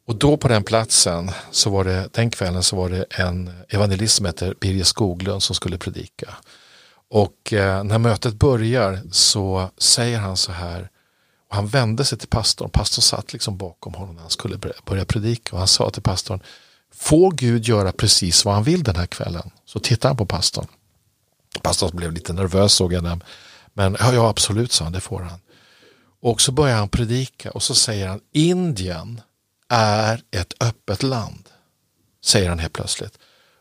Och då på den platsen, så var det, den kvällen så var det en evangelist som heter Birger Skoglund som skulle predika. Och eh, när mötet börjar så säger han så här, och han vände sig till pastorn, pastorn satt liksom bakom honom när han skulle börja predika och han sa till pastorn, Får Gud göra precis vad han vill den här kvällen? Så tittar han på pastorn. Pastorn blev lite nervös såg jag den. Men ja, ja, absolut, sa han, det får han. Och så börjar han predika och så säger han Indien är ett öppet land. Säger han helt plötsligt.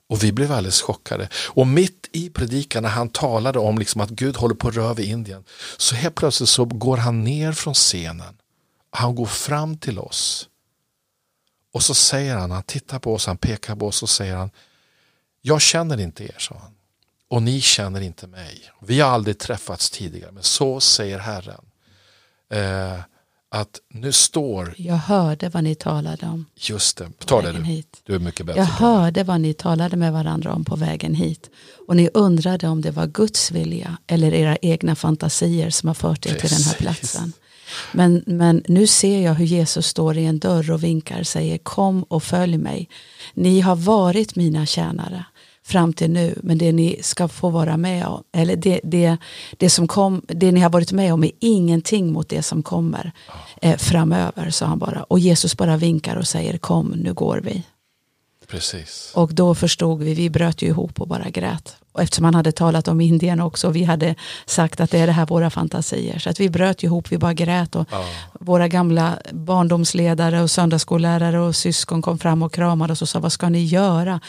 Och vi blev alldeles chockade. Och mitt i predikan när han talade om liksom att Gud håller på att röra vid Indien. Så helt plötsligt så går han ner från scenen. Han går fram till oss. Och så säger han, han tittar på oss, han pekar på oss och säger han Jag känner inte er, sa han. Och ni känner inte mig. Vi har aldrig träffats tidigare, men så säger Herren. Eh, att nu står... Jag hörde vad ni talade om. Just det, ta det du. Hit. Du är mycket bättre. Jag hörde vad ni talade med varandra om på vägen hit. Och ni undrade om det var Guds vilja eller era egna fantasier som har fört er till den här platsen. Men, men nu ser jag hur Jesus står i en dörr och vinkar, säger kom och följ mig. Ni har varit mina tjänare fram till nu, men det ni ska få vara med om, eller det, det, det, som kom, det ni har varit med om är ingenting mot det som kommer eh, framöver, sa han bara. Och Jesus bara vinkar och säger kom, nu går vi. Precis. Och då förstod vi, vi bröt ju ihop och bara grät. Och eftersom han hade talat om Indien också, vi hade sagt att det är det här våra fantasier. Så att vi bröt ihop, vi bara grät och ja. våra gamla barndomsledare och söndagsskollärare och syskon kom fram och kramade oss och sa vad ska ni göra?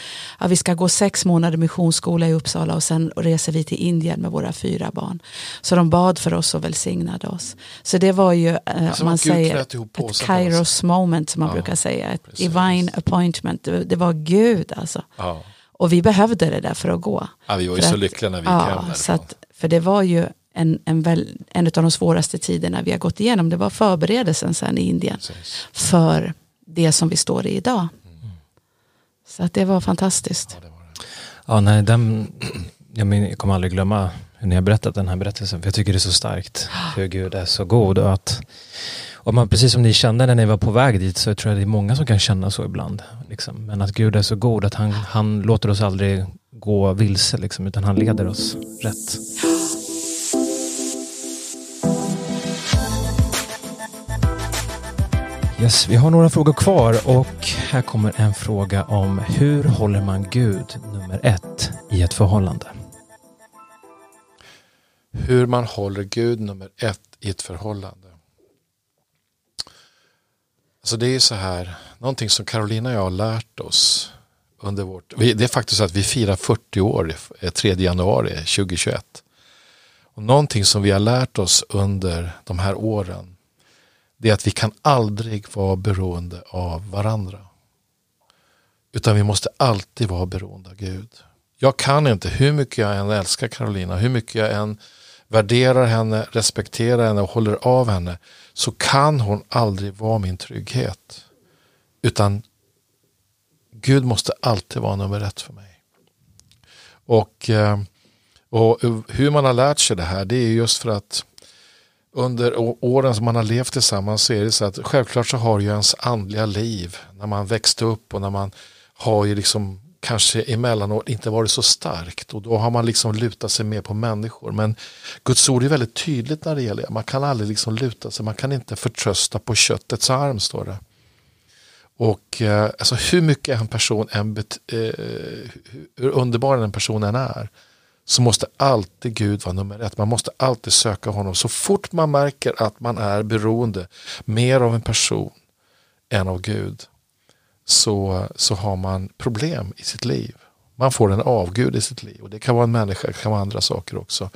Ja, vi ska gå sex månader missionsskola i Uppsala och sen reser vi till Indien med våra fyra barn. Så de bad för oss och välsignade oss. Så det var ju, eh, man säger, ett kairos moment som man ja, brukar säga, ett precis. divine appointment. Det, det var Gud alltså. Ja. Och vi behövde det där för att gå. Ja, vi var ju så att, lyckliga när vi ja, hem så att, För det var ju en, en, väl, en av de svåraste tiderna vi har gått igenom. Det var förberedelsen sen i Indien. Precis. För det som vi står i idag. Mm. Så att det var fantastiskt. Ja, det var det. ja nej, den, jag, men, jag kommer aldrig glömma hur ni har berättat den här berättelsen. För jag tycker det är så starkt. Hur Gud är så god. Och att och man, precis som ni kände när ni var på väg dit så tror jag det är många som kan känna så ibland. Liksom. Men att Gud är så god att han, han låter oss aldrig gå vilse liksom, utan han leder oss rätt. Yes, vi har några frågor kvar och här kommer en fråga om hur håller man Gud nummer ett i ett förhållande? Hur man håller Gud nummer ett i ett förhållande. Alltså det är så här, någonting som Carolina och jag har lärt oss under vårt, det är faktiskt så att vi firar 40 år 3 eh, januari 2021. Och någonting som vi har lärt oss under de här åren det är att vi kan aldrig vara beroende av varandra. Utan vi måste alltid vara beroende av Gud. Jag kan inte, hur mycket jag än älskar Carolina, hur mycket jag än värderar henne, respekterar henne och håller av henne så kan hon aldrig vara min trygghet. Utan Gud måste alltid vara nummer ett för mig. Och, eh, och hur man har lärt sig det här det är just för att under åren som man har levt tillsammans så är det så att självklart så har ju ens andliga liv när man växte upp och när man har ju liksom kanske emellanåt inte varit så starkt och då har man liksom lutat sig mer på människor. Men Guds ord är väldigt tydligt när det gäller det. Man kan aldrig liksom luta sig, man kan inte förtrösta på köttets arm står det. Och eh, alltså hur mycket en person än, eh, hur underbar en person än är, så måste alltid Gud vara nummer ett. Man måste alltid söka honom. Så fort man märker att man är beroende mer av en person än av Gud, så, så har man problem i sitt liv. Man får en avgud i sitt liv och det kan vara en människa, det kan vara andra saker också.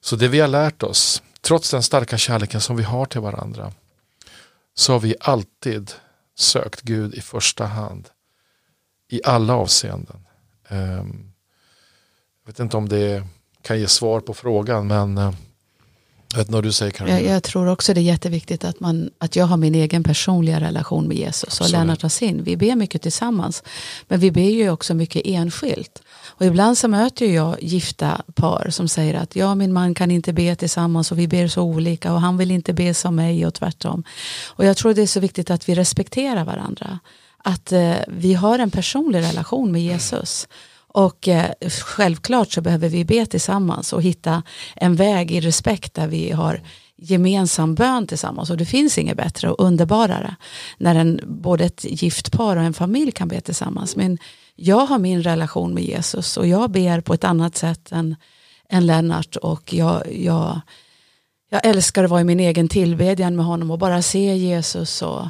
Så det vi har lärt oss, trots den starka kärleken som vi har till varandra, så har vi alltid sökt Gud i första hand. I alla avseenden. Ehm, jag vet inte om det kan ge svar på frågan men eh, uh, vet du säger jag, jag, tror också det är jätteviktigt att, man, att jag har min egen personliga relation med Jesus Absolut. och Lennart har sin. Vi ber mycket tillsammans men vi ber ju också mycket enskilt. Och ibland så möter jag gifta par som säger att ja, min man kan inte be tillsammans och vi ber så olika och han vill inte be som mig och tvärtom. Och jag tror det är så viktigt att vi respekterar varandra. Att eh, vi har en personlig relation med Jesus. Och eh, självklart så behöver vi be tillsammans och hitta en väg i respekt där vi har gemensam bön tillsammans och det finns inget bättre och underbarare när en, både ett gift par och en familj kan be tillsammans. Men jag har min relation med Jesus och jag ber på ett annat sätt än, än Lennart och jag, jag, jag älskar att vara i min egen tillbedjan med honom och bara se Jesus och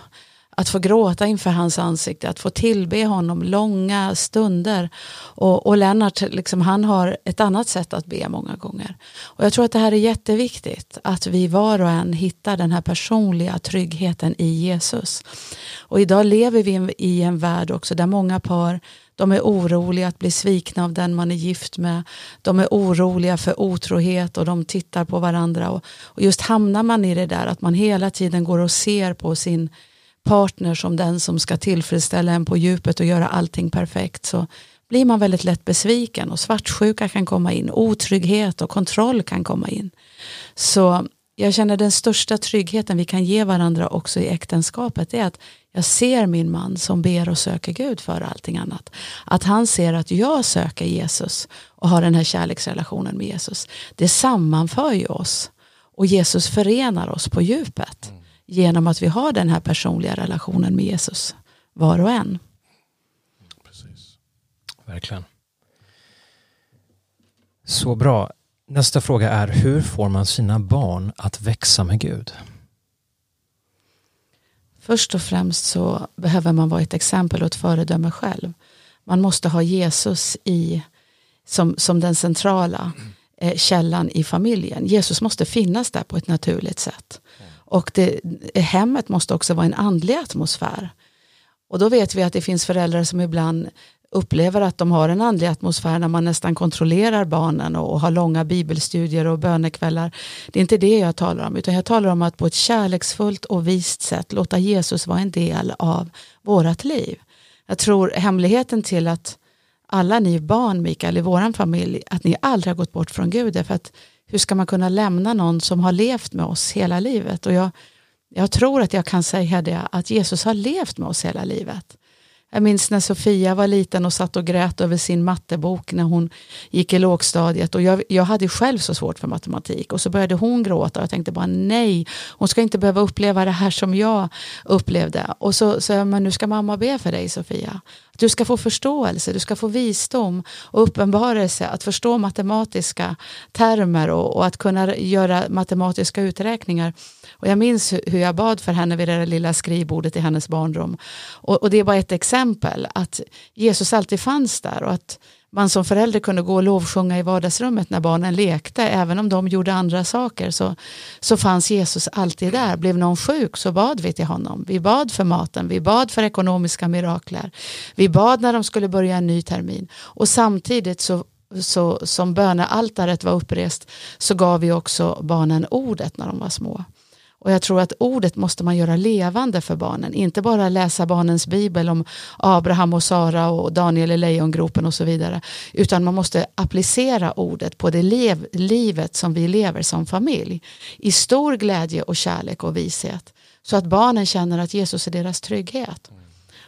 att få gråta inför hans ansikte, att få tillbe honom långa stunder. Och, och Lennart, liksom, han har ett annat sätt att be många gånger. Och jag tror att det här är jätteviktigt, att vi var och en hittar den här personliga tryggheten i Jesus. Och idag lever vi i en värld också där många par de är oroliga att bli svikna av den man är gift med. De är oroliga för otrohet och de tittar på varandra. Och, och just hamnar man i det där att man hela tiden går och ser på sin partner som den som ska tillfredsställa en på djupet och göra allting perfekt så blir man väldigt lätt besviken och svartsjuka kan komma in, otrygghet och kontroll kan komma in. Så jag känner den största tryggheten vi kan ge varandra också i äktenskapet är att jag ser min man som ber och söker Gud för allting annat. Att han ser att jag söker Jesus och har den här kärleksrelationen med Jesus. Det sammanför ju oss och Jesus förenar oss på djupet. Mm genom att vi har den här personliga relationen med Jesus, var och en. Precis. Verkligen. Så bra. Nästa fråga är, hur får man sina barn att växa med Gud? Först och främst så behöver man vara ett exempel och ett föredöme själv. Man måste ha Jesus i, som, som den centrala eh, källan i familjen. Jesus måste finnas där på ett naturligt sätt. Och det, hemmet måste också vara en andlig atmosfär. Och då vet vi att det finns föräldrar som ibland upplever att de har en andlig atmosfär när man nästan kontrollerar barnen och, och har långa bibelstudier och bönekvällar. Det är inte det jag talar om, utan jag talar om att på ett kärleksfullt och vist sätt låta Jesus vara en del av vårat liv. Jag tror hemligheten till att alla ni barn, Mikael, i vår familj, att ni aldrig har gått bort från Gud, är för att hur ska man kunna lämna någon som har levt med oss hela livet? Och jag, jag tror att jag kan säga det, att Jesus har levt med oss hela livet. Jag minns när Sofia var liten och satt och grät över sin mattebok när hon gick i lågstadiet. Och jag, jag hade själv så svårt för matematik och så började hon gråta och jag tänkte bara nej, hon ska inte behöva uppleva det här som jag upplevde. Och så sa jag, men nu ska mamma be för dig Sofia. Du ska få förståelse, du ska få visdom och uppenbarelse, att förstå matematiska termer och, och att kunna göra matematiska uträkningar. Och jag minns hur jag bad för henne vid det där lilla skrivbordet i hennes barnrum. Och, och det är bara ett exempel, att Jesus alltid fanns där och att man som förälder kunde gå och lovsjunga i vardagsrummet när barnen lekte, även om de gjorde andra saker så, så fanns Jesus alltid där. Blev någon sjuk så bad vi till honom. Vi bad för maten, vi bad för ekonomiska mirakler. Vi bad när de skulle börja en ny termin. Och samtidigt så så som bönealtaret var upprest så gav vi också barnen ordet när de var små. Och jag tror att ordet måste man göra levande för barnen. Inte bara läsa barnens bibel om Abraham och Sara och Daniel i lejongropen och så vidare. Utan man måste applicera ordet på det lev, livet som vi lever som familj. I stor glädje och kärlek och vishet. Så att barnen känner att Jesus är deras trygghet.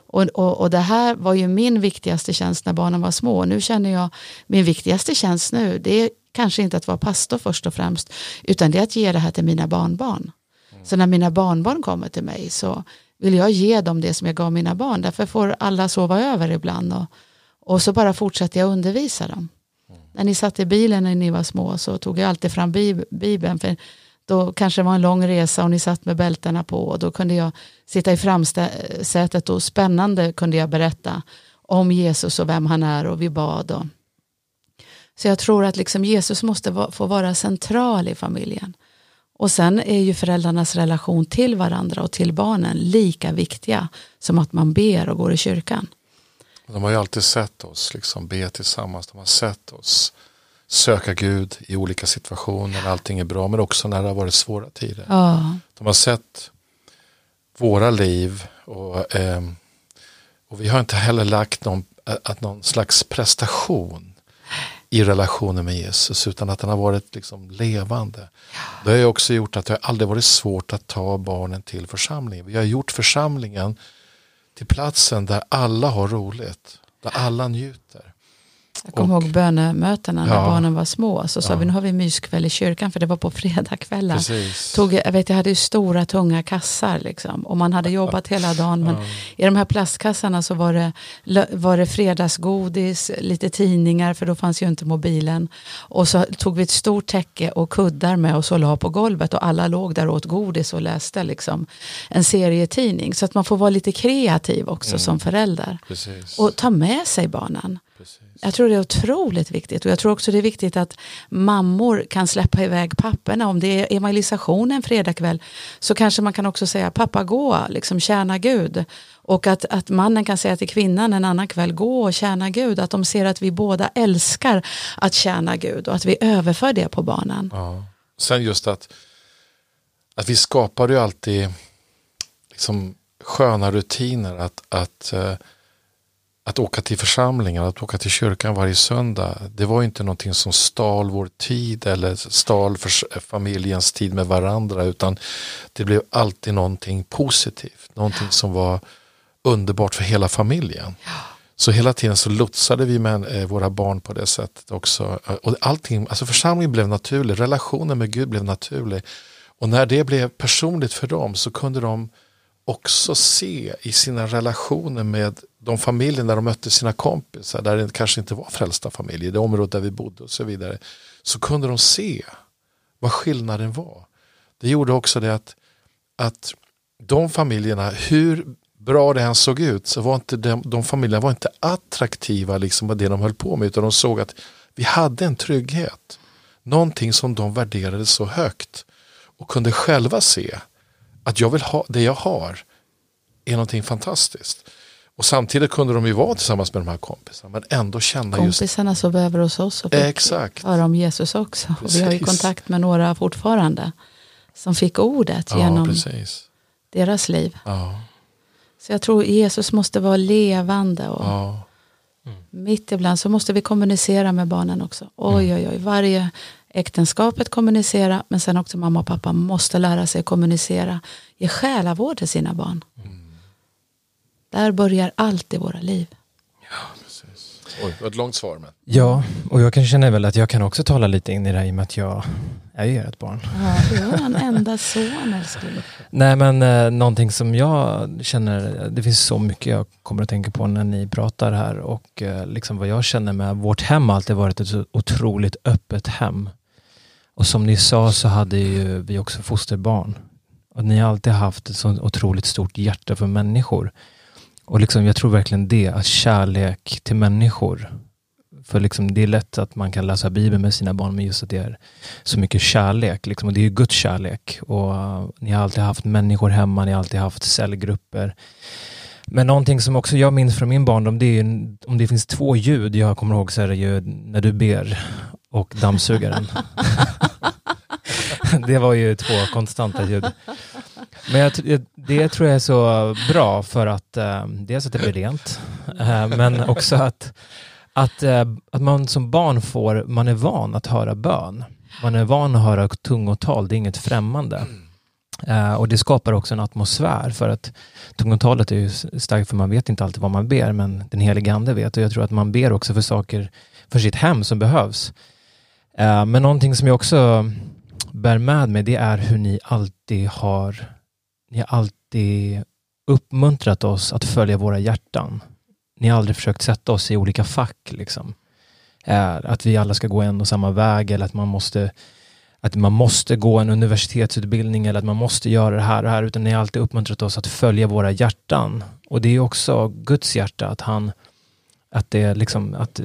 Och, och, och, det här var ju min viktigaste tjänst när barnen var små. Nu känner jag min viktigaste tjänst nu, det är kanske inte att vara pastor först och främst, utan det är att ge det här till mina barnbarn. Så när mina barnbarn kommer till mig så vill jag ge dem det som jag gav mina barn. Därför får alla sova över ibland och, och så bara fortsätter jag undervisa dem. Mm. När ni satt i bilen när ni var små så tog jag alltid fram bibeln. För då kanske det var en lång resa och ni satt med bältena på och då kunde jag sitta i framsätet och spännande kunde jag berätta om Jesus och vem han är och vi bad. Och. Så jag tror att liksom Jesus måste få vara central i familjen. Och sen är ju föräldrarnas relation till varandra och till barnen lika viktiga som att man ber och går i kyrkan. De har ju alltid sett oss liksom be tillsammans. De har sett oss söka Gud i olika situationer när allting är bra men också när det har varit svåra tider. Ja. De har sett våra liv och, eh, och vi har inte heller lagt någon, att någon slags prestation i relationen med Jesus utan att den har varit liksom levande. Det har ju också gjort att det aldrig varit svårt att ta barnen till församlingen. Vi har gjort församlingen till platsen där alla har roligt, där alla njuter. Jag kommer ihåg bönemötena när Ja. barnen var små. Så sa Ja. vi nu har vi myskväll i kyrkan för det var på fredagskvällen. Tog, jag, vet, jag hade ju stora tunga kassar liksom, och man hade jobbat hela dagen. Men i de här plastkassarna så var det, var det fredagsgodis, lite tidningar för då fanns ju inte mobilen. Och så tog vi ett stort täcke och kuddar med oss och la på golvet och alla låg där och åt godis och läste liksom en serietidning. Så att man får vara lite kreativ också som förälder. Precis. Och ta med sig barnen. Precis. Jag tror det är otroligt viktigt och jag tror också det är viktigt att mammor kan släppa iväg papporna. Om det är evangelisation en fredagkväll så kanske man kan också säga pappa gå, liksom tjäna Gud. Och att, att mannen kan säga till kvinnan en annan kväll gå och tjäna Gud. Att de ser att vi båda älskar att tjäna Gud och att vi överför det på barnen. Ja. Sen just att, att vi skapar ju alltid liksom sköna rutiner att, att, eh, att åka till församlingen, att åka till kyrkan varje söndag. Det var inte någonting som stal vår tid eller stal familjens tid med varandra utan det blev alltid någonting positivt, någonting som var underbart för hela familjen. Så hela tiden så lotsade vi med eh, våra barn på det sättet också. Eh, Och allting, alltså församlingen blev naturlig, relationen med Gud blev naturlig. Och när det blev personligt för dem så kunde de också se i sina relationer med de familjer där de mötte sina kompisar, där det kanske inte var frälsta familjer, det område där vi bodde och så vidare. Så kunde de se vad skillnaden var. Det gjorde också det att, att de familjerna, hur bra det än såg ut, så var inte de, de familjerna var inte attraktiva liksom med det de höll på med, utan de såg att vi hade en trygghet. Någonting som de värderade så högt och kunde själva se att jag vill ha det jag har är någonting fantastiskt. Och samtidigt kunde de ju vara tillsammans med de här kompisarna men ändå känna just Kompisarna som behöver hos oss och fick Exakt. höra om Jesus också. Vi har ju kontakt med några fortfarande som fick ordet Ja, genom precis. deras liv. Ja, Så jag tror Jesus måste vara levande och ja, mitt ibland så måste vi kommunicera med barnen också. Oj, oj, oj, varje äktenskapet kommunicera men sen också mamma och pappa måste lära sig kommunicera. Ge själavård till sina barn. Där börjar allt i våra liv. precis. Oj, ett långt svar men. Ja, och jag kan känna väl att jag kan också tala lite in i det här i och med att jag är ju ert barn. Ja, du har en enda son älskling. Nej men eh, någonting som jag känner, det finns så mycket jag kommer att tänka på när ni pratar här och eh, liksom vad jag känner med vårt hem har alltid varit ett så otroligt öppet hem. Och som ni sa så hade ju vi också fosterbarn. Och ni har alltid haft ett så otroligt stort hjärta för människor. Och liksom, jag tror verkligen det, att kärlek till människor. För liksom, det är lätt att man kan läsa Bibeln med sina barn, men just att det är så mycket kärlek. Liksom, och det är ju Guds kärlek. Och uh, ni har alltid haft människor hemma, ni har alltid haft cellgrupper. Men någonting som också jag minns från min barndom, det är ju, om det finns två ljud jag kommer ihåg så är det ju när du ber och dammsugaren. det var ju två konstanta ljud. Men jag, det tror jag är så bra för att eh, dels att det blir rent, eh, men också att, att, eh, att man som barn får, man är van att höra bön. Man är van att höra tungotal, det är inget främmande. Eh, och det skapar också en atmosfär för att tungotalet är ju starkt för man vet inte alltid vad man ber men den helige ande vet och jag tror att man ber också för saker för sitt hem som behövs. Eh, men någonting som jag också bär med mig det är hur ni alltid har ni har alltid uppmuntrat oss att följa våra hjärtan. Ni har aldrig försökt sätta oss i olika fack. Liksom. Eh, att vi alla ska gå en och samma väg eller att man måste att man måste gå en universitetsutbildning eller att man måste göra det här och det här, utan ni har alltid uppmuntrat oss att följa våra hjärtan. Och det är också Guds hjärta, att han, Att det är liksom att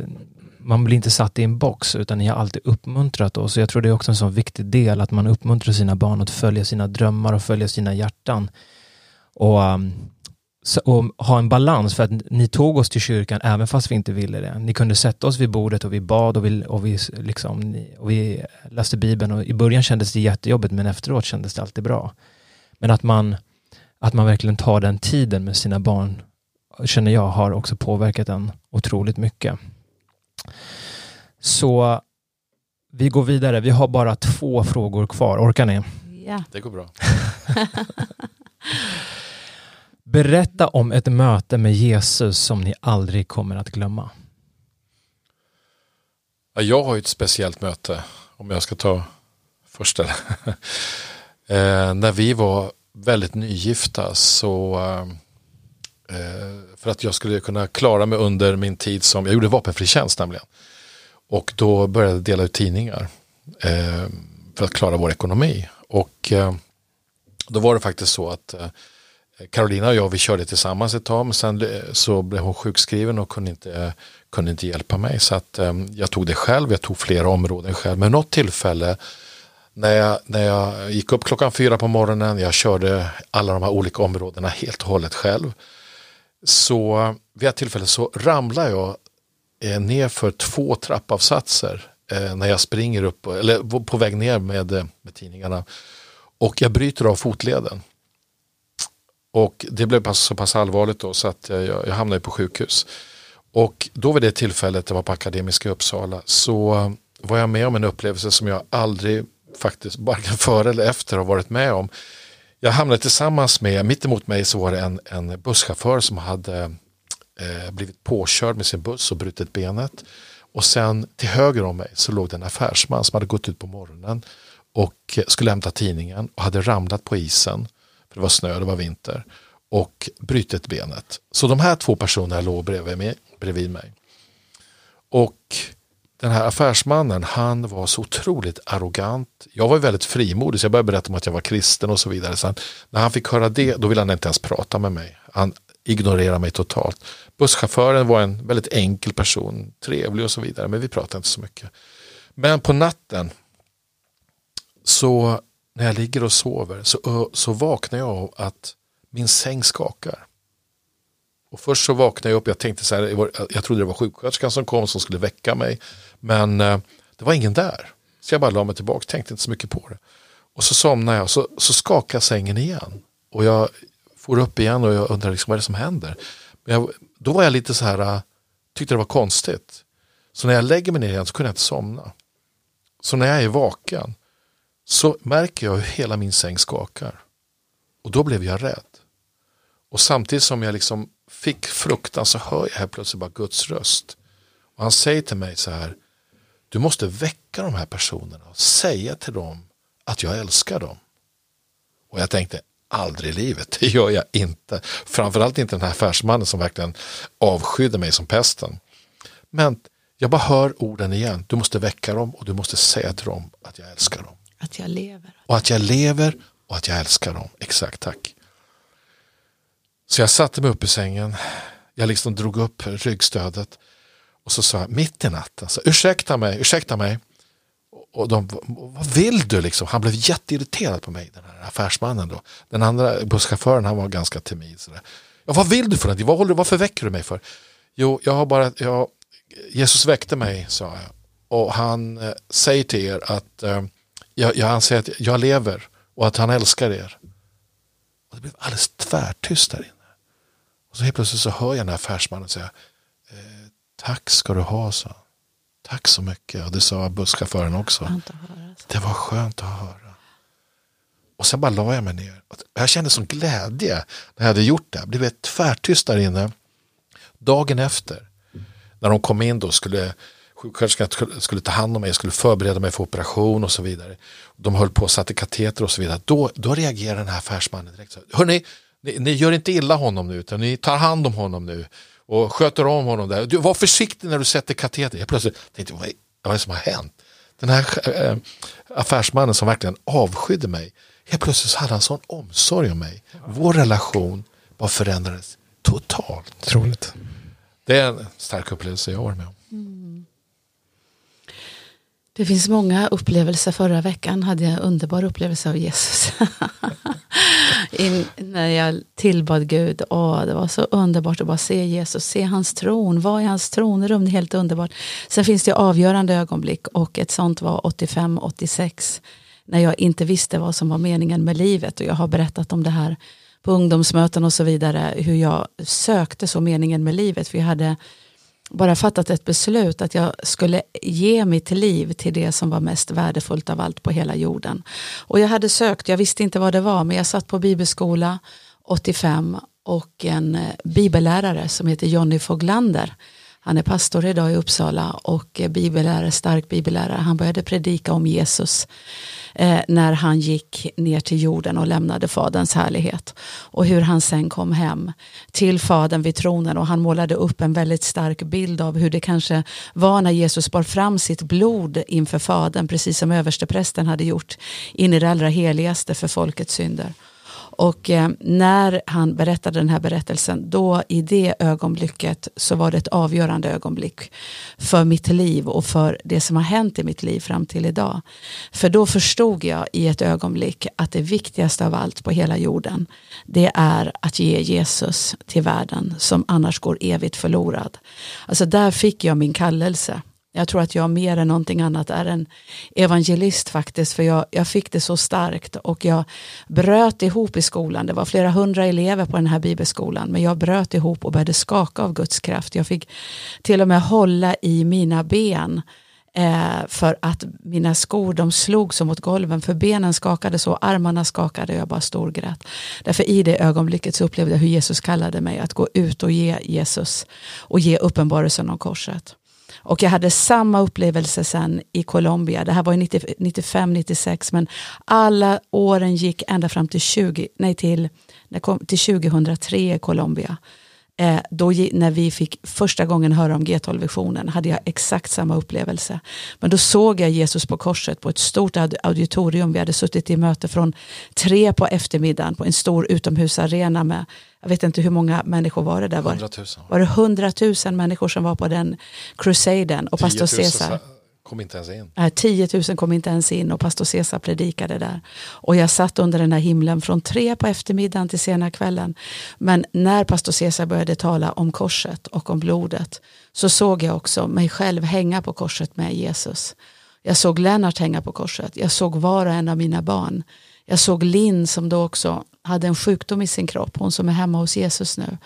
man blir inte satt i en box utan ni har alltid uppmuntrat oss. Jag tror det är också en sån viktig del att man uppmuntrar sina barn att följa sina drömmar och följa sina hjärtan. Och, um, och ha en balans för att ni tog oss till kyrkan även fast vi inte ville det. Ni kunde sätta oss vid bordet och vi bad och vi, och vi, liksom, och vi läste Bibeln och i början kändes det jättejobbigt men efteråt kändes det alltid bra. Men att man, att man verkligen tar den tiden med sina barn känner jag har också påverkat en otroligt mycket. Så vi går vidare. Vi har bara två frågor kvar. Orkar ni? Ja. Det går bra. Berätta om ett möte med Jesus som ni aldrig kommer att glömma. Ja, jag har ett speciellt möte, om jag ska ta första. eh, när vi var väldigt nygifta så eh, eh, för att jag skulle kunna klara mig under min tid som, jag gjorde vapenfri tjänst nämligen. Och då började jag dela ut tidningar eh, för att klara vår ekonomi. Och eh, då var det faktiskt så att eh, Carolina och jag vi körde tillsammans ett tag men sen eh, så blev hon sjukskriven och kunde inte, kunde inte hjälpa mig. Så att eh, jag tog det själv, jag tog flera områden själv. Men något tillfälle när jag, när jag gick upp klockan fyra på morgonen, jag körde alla de här olika områdena helt och hållet själv. Så vid ett tillfälle så ramlade jag eh, ner för två trappavsatser eh, när jag springer upp, eller på väg ner med, eh, med tidningarna. Och jag bryter av fotleden. Och det blev så pass allvarligt då så att jag, jag hamnade på sjukhus. Och då vid det tillfället, det var på Akademiska i Uppsala, så var jag med om en upplevelse som jag aldrig faktiskt, varken före eller efter har varit med om. Jag hamnade tillsammans med, mitt emot mig så var det en, en busschaufför som hade eh, blivit påkörd med sin buss och brutit benet. Och sen till höger om mig så låg det en affärsman som hade gått ut på morgonen och skulle hämta tidningen och hade ramlat på isen. För det var snö, det var vinter. Och brutit benet. Så de här två personerna låg bredvid mig. Bredvid mig. Och den här affärsmannen, han var så otroligt arrogant. Jag var väldigt frimodig så jag började berätta om att jag var kristen och så vidare. Så när han fick höra det, då ville han inte ens prata med mig. Han ignorerade mig totalt. Busschauffören var en väldigt enkel person, trevlig och så vidare, men vi pratade inte så mycket. Men på natten, så när jag ligger och sover, så, så vaknar jag av att min säng skakar. Och först så vaknade jag upp, jag tänkte så här, jag trodde det var sjuksköterskan som kom som skulle väcka mig. Men eh, det var ingen där. Så jag bara la mig tillbaka, tänkte inte så mycket på det. Och så somnade jag, så, så skakade sängen igen. Och jag får upp igen och jag undrar liksom, vad är det som händer. Men jag, då var jag lite så här, eh, tyckte det var konstigt. Så när jag lägger mig ner igen så kunde jag inte somna. Så när jag är vaken så märker jag hur hela min säng skakar. Och då blev jag rädd. Och samtidigt som jag liksom fick fruktan så hör jag här plötsligt bara Guds röst. Och han säger till mig så här, du måste väcka de här personerna och säga till dem att jag älskar dem. Och jag tänkte, aldrig i livet, det gör jag inte. Framförallt inte den här affärsmannen som verkligen avskydde mig som pesten. Men jag bara hör orden igen, du måste väcka dem och du måste säga till dem att jag älskar dem. Att jag lever. Och att jag lever och att jag älskar dem. Exakt, tack. Så jag satte mig upp i sängen. Jag liksom drog upp ryggstödet. Och så sa jag mitt i natten, så, alltså, ursäkta mig, ursäkta mig. Och de, vad vill du liksom? Han blev jätteirriterad på mig, den här affärsmannen då. Den andra busschauffören, han var ganska timid. Sådär. Ja, vad vill du för någonting? Vad håller, varför väcker du mig för? Jo, jag har bara, jag, Jesus väckte mig, sa jag. Och han eh, säger till er att eh, jag, jag anser att jag lever och att han älskar er. Och det blev alldeles tvärtyst där inne. Och så helt plötsligt så hör jag den här affärsmannen säga eh, Tack ska du ha, så. Tack så mycket. Och det sa busschauffören också. Det var skönt att höra. Och sen bara la jag mig ner. Jag kände sån glädje när jag hade gjort det. Det blev tvärtyst där inne. Dagen efter, när de kom in då, skulle sjuksköterskan skulle ta hand om mig, skulle förbereda mig för operation och så vidare. De höll på och satte kateter och så vidare. Då, då reagerade den här affärsmannen direkt. Hörrni, ni, ni gör inte illa honom nu, utan ni tar hand om honom nu och sköter om honom där. Du, var försiktig när du sätter kateter. Jag plötsligt tänkte, vad är, det som har hänt? Den här äh, affärsmannen som verkligen avskydde mig, helt plötsligt så hade han sån omsorg om mig. Vår relation bara förändrades totalt. Troligt. Det är en stark upplevelse jag har varit med om. Det finns många upplevelser. Förra veckan hade jag en underbar upplevelse av Jesus. In, när jag tillbad Gud. Åh, det var så underbart att bara se Jesus, se hans tron, vara i hans tronrum. Det är helt underbart. Sen finns det avgörande ögonblick och ett sånt var 85-86 när jag inte visste vad som var meningen med livet. Och jag har berättat om det här på ungdomsmöten och så vidare. Hur jag sökte så meningen med livet. För jag hade bara fattat ett beslut att jag skulle ge mitt liv till det som var mest värdefullt av allt på hela jorden. Och jag hade sökt, jag visste inte vad det var, men jag satt på bibelskola 85 och en eh, bibellärare som heter Jonny Foglander. Han är pastor idag i Uppsala och eh, bibellärare, stark bibellärare. Han började predika om Jesus eh, när han gick ner till jorden och lämnade faderns härlighet. Och hur han sen kom hem till fadern vid tronen och han målade upp en väldigt stark bild av hur det kanske var när Jesus bar fram sitt blod inför fadern, precis som översteprästen hade gjort in i det allra heligaste för folkets synder. Och eh, när han berättade den här berättelsen, då i det ögonblicket så var det ett avgörande ögonblick för mitt liv och för det som har hänt i mitt liv fram till idag. För då förstod jag i ett ögonblick att det viktigaste av allt på hela jorden, det är att ge Jesus till världen som annars går evigt förlorad. Alltså där fick jag min kallelse. Jag tror att jag mer än någonting annat är en evangelist faktiskt, för jag, jag fick det så starkt och jag bröt ihop i skolan. Det var flera hundra elever på den här bibelskolan, men jag bröt ihop och började skaka av Guds kraft. Jag fick till och med hålla i mina ben eh, för att mina skor de slog så mot golven, för benen skakade så, armarna skakade och jag bara storgrät. Därför i det ögonblicket så upplevde jag hur Jesus kallade mig att gå ut och ge Jesus och ge uppenbarelsen om korset. Och jag hade samma upplevelse sen i Colombia. Det här var 95-96 men alla åren gick ända fram till, 20, nej, till, till 2003 i Colombia. Eh, då när vi fick första gången höra om G12-visionen hade jag exakt samma upplevelse. Men då såg jag Jesus på korset på ett stort auditorium. Vi hade suttit i möte från tre på eftermiddagen på en stor utomhusarena med, jag vet inte hur många människor var det där? Var, 100 000. var det 100 000 människor som var på den crusaden och pastor Caesar kom inte ens in. Nej, 10 000 kom inte ens in och pastor Caesar predikade där. Och jag satt under den här himlen från tre på eftermiddagen till sena kvällen. Men när pastor Caesar började tala om korset och om blodet så såg jag också mig själv hänga på korset med Jesus. Jag såg Lennart hänga på korset. Jag såg var och en av mina barn. Jag såg Linn som då också hade en sjukdom i sin kropp, hon som är hemma hos Jesus nu.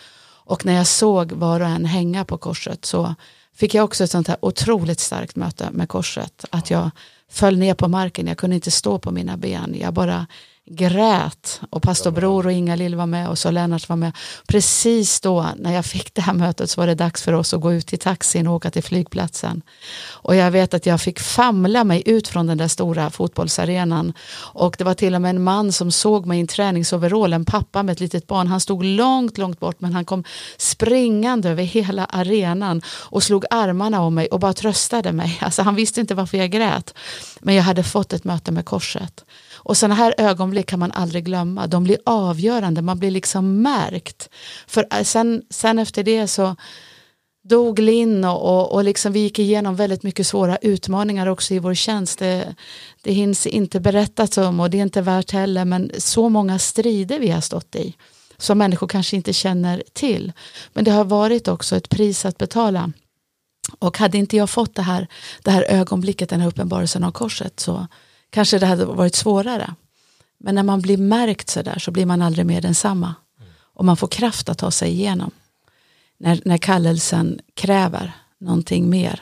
Och när jag såg var och en hänga på korset så fick jag också ett sånt här otroligt starkt möte med korset. Att jag föll ner på marken, jag kunde inte stå på mina ben. Jag bara grät och pastor Bror och Inga-Lill var med och så Lennart var med. Precis då när jag fick det här mötet så var det dags för oss att gå ut i taxin och åka till flygplatsen. Och jag vet att jag fick famla mig ut från den där stora fotbollsarenan och det var till och med en man som såg mig i en träningsoverall, en pappa med ett litet barn. Han stod långt, långt bort men han kom springande över hela arenan och slog armarna om mig och bara tröstade mig. Alltså han visste inte varför jag grät. Men jag hade fått ett möte med korset. Och sådana här ögonblick kan man aldrig glömma. De blir avgörande, man blir liksom märkt. För eh, sen, sen efter det så dog Linn och, och, och liksom vi gick igenom väldigt mycket svåra utmaningar också i vår tjänst. Det, det hinns inte berättas om och det är inte värt heller men så många strider vi har stått i som människor kanske inte känner till. Men det har varit också ett pris att betala. Och hade inte jag fått det här, det här ögonblicket, den här uppenbarelsen av korset så kanske det hade varit svårare. Men när man blir märkt så där så blir man aldrig mer densamma. Och man får kraft att ta sig igenom. När, när kallelsen kräver någonting mer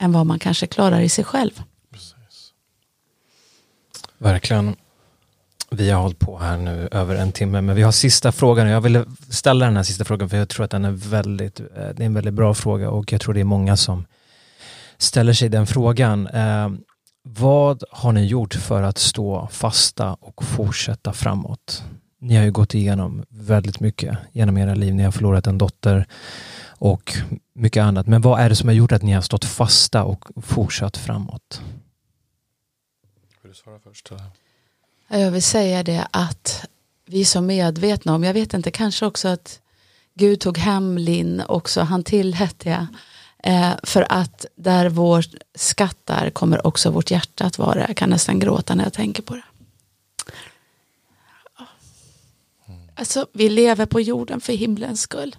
än vad man kanske klarar i sig själv. Precis. Verkligen. Vi har hållit på här nu över en timme, men vi har sista frågan. Jag ville ställa den här sista frågan för jag tror att den är väldigt, eh, det är en väldigt bra fråga och jag tror det är många som ställer sig den frågan. Eh, vad har ni gjort för att stå fasta och fortsätta framåt? Ni har ju gått igenom väldigt mycket genom era liv. Ni har förlorat en dotter och mycket annat. Men vad är det som har gjort att ni har stått fasta och fortsatt framåt? Vill du svara först? Jag vill säga det att vi är så medvetna om, jag vet inte, kanske också att Gud tog hem Linn också, han tillät det. Eh, för att där vår skattar kommer också vårt hjärta att vara. Jag kan nästan gråta när jag tänker på det. Alltså, vi lever på jorden för himlens skull.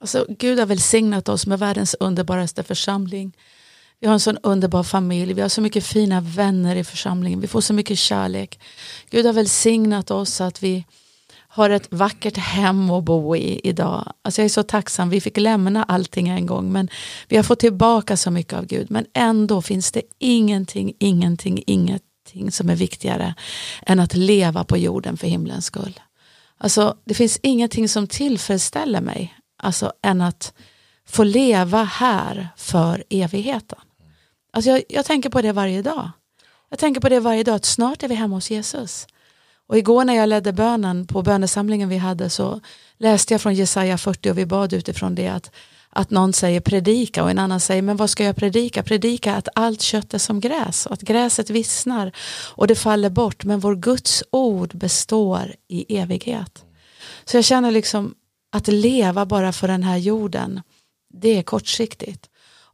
Alltså, Gud har välsignat oss med världens underbaraste församling. Vi har en sån underbar familj, vi har så mycket fina vänner i församlingen, vi får så mycket kärlek. Gud har välsignat oss att vi har ett vackert hem att bo i idag. Alltså jag är så tacksam, vi fick lämna allting en gång men vi har fått tillbaka så mycket av Gud. Men ändå finns det ingenting, ingenting, ingenting som är viktigare än att leva på jorden för himlens skull. Alltså det finns ingenting som tillfredsställer mig alltså, än att få leva här för evigheten. Alltså jag, jag tänker på det varje dag. Jag tänker på det varje dag, att snart är vi hemma hos Jesus. Och igår när jag ledde bönen på bönesamlingen vi hade så läste jag från Jesaja 40 och vi bad utifrån det att, att någon säger predika och en annan säger men vad ska jag predika? Predika att allt kött är som gräs och att gräset vissnar och det faller bort men vår Guds ord består i evighet. Så jag känner liksom att leva bara för den här jorden det är kortsiktigt.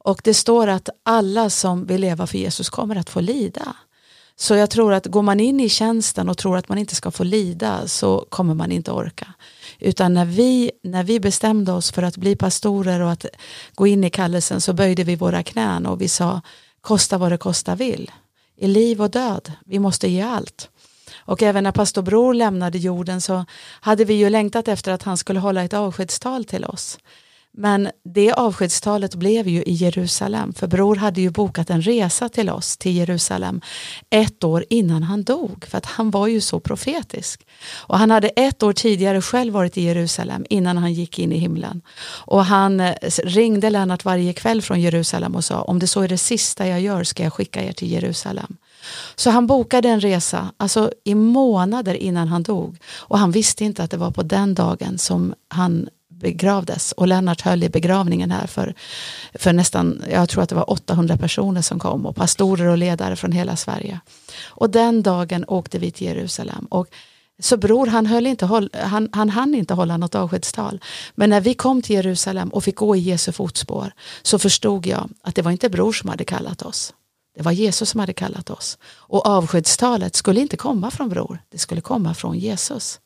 Och det står att alla som vill leva för Jesus kommer att få lida. Så jag tror att går man in i tjänsten och tror att man inte ska få lida så kommer man inte orka. Utan när vi, när vi bestämde oss för att bli pastorer och att gå in i kallelsen så böjde vi våra knän och vi sa kosta vad det kosta vill. I liv och död, vi måste ge allt. Och även när pastor Bror lämnade jorden så hade vi ju längtat efter att han skulle hålla ett avskedstal till oss. Men det avskedstalet blev ju i Jerusalem, för Bror hade ju bokat en resa till oss till Jerusalem ett år innan han dog, för att han var ju så profetisk. Och han hade ett år tidigare själv varit i Jerusalem innan han gick in i himlen. Och han eh, ringde Lennart varje kväll från Jerusalem och sa om det så är det sista jag gör ska jag skicka er till Jerusalem. Så han bokade en resa, alltså i månader innan han dog. Och han visste inte att det var på den dagen som han begravdes och Lennart höll i begravningen här för, för nästan, jag tror att det var 800 personer som kom och pastorer och ledare från hela Sverige. Och den dagen åkte vi till Jerusalem och så bror han, höll inte, han, han hann inte hålla något avskedstal. Men när vi kom till Jerusalem och fick gå i Jesu fotspår så förstod jag att det var inte bror som hade kallat oss. Det var Jesus som hade kallat oss. Och avskedstalet skulle inte komma från bror, det skulle komma från Jesus.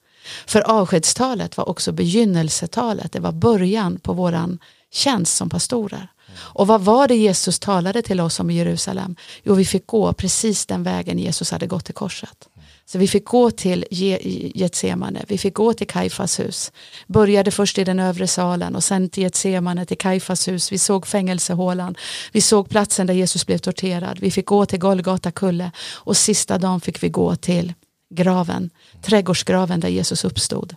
För avskedstalet var också begynnelsetalet, det var början på våran tjänst som pastorer. Och vad var det Jesus talade till oss om i Jerusalem? Jo, vi fick gå precis den vägen Jesus hade gått till korset. Så vi fick gå till Getsemane, vi fick gå till Kaifas hus. Började först i den övre salen och sen till Getsemane, till Kaifas hus. Vi såg fängelsehålan, vi såg platsen där Jesus blev torterad. Vi fick gå till Golgata kulle och sista dagen fick vi gå till graven, trädgårdsgraven där Jesus uppstod.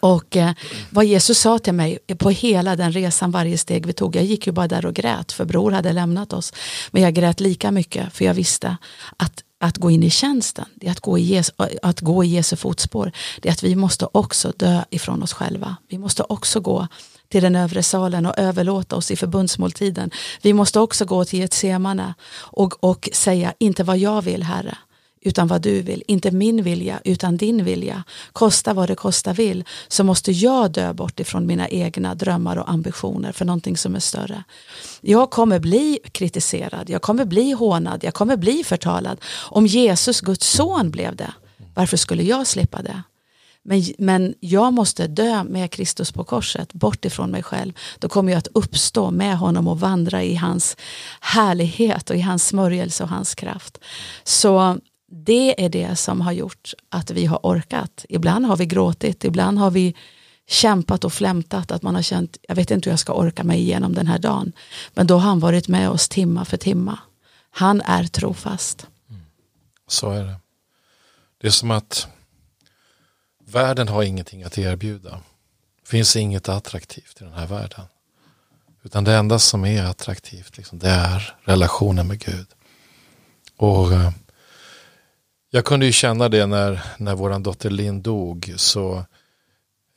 Och eh, vad Jesus sa till mig på hela den resan, varje steg vi tog, jag gick ju bara där och grät för bror hade lämnat oss. Men jag grät lika mycket för jag visste att att gå in i tjänsten, det är att gå i, Jesu, att gå i Jesu fotspår. Det är att vi måste också dö ifrån oss själva. Vi måste också gå till den övre salen och överlåta oss i förbundsmåltiden. Vi måste också gå till Getsemane och, och säga, inte vad jag vill Herre, utan vad du vill. Inte min vilja, utan din vilja. Kosta vad det kosta vill, så måste jag dö bort ifrån mina egna drömmar och ambitioner för någonting som är större. Jag kommer bli kritiserad, jag kommer bli hånad, jag kommer bli förtalad. Om Jesus, Guds son, blev det, varför skulle jag slippa det? Men, men jag måste dö med Kristus på korset, bort ifrån mig själv. Då kommer jag att uppstå med honom och vandra i hans härlighet och i hans smörjelse och hans kraft. Så det är det som har gjort att vi har orkat. Ibland har vi gråtit, ibland har vi kämpat och flämtat att man har känt, jag vet inte hur jag ska orka mig igenom den här dagen. Men då har han varit med oss timma för timma. Han är trofast. Mm. Så är det. Det är som att världen har ingenting att erbjuda. Det finns inget attraktivt i den här världen. Utan det enda som är attraktivt, liksom, det är relationen med Gud. Och eh, jag kunde ju känna det när, när vår dotter Linn dog. Så,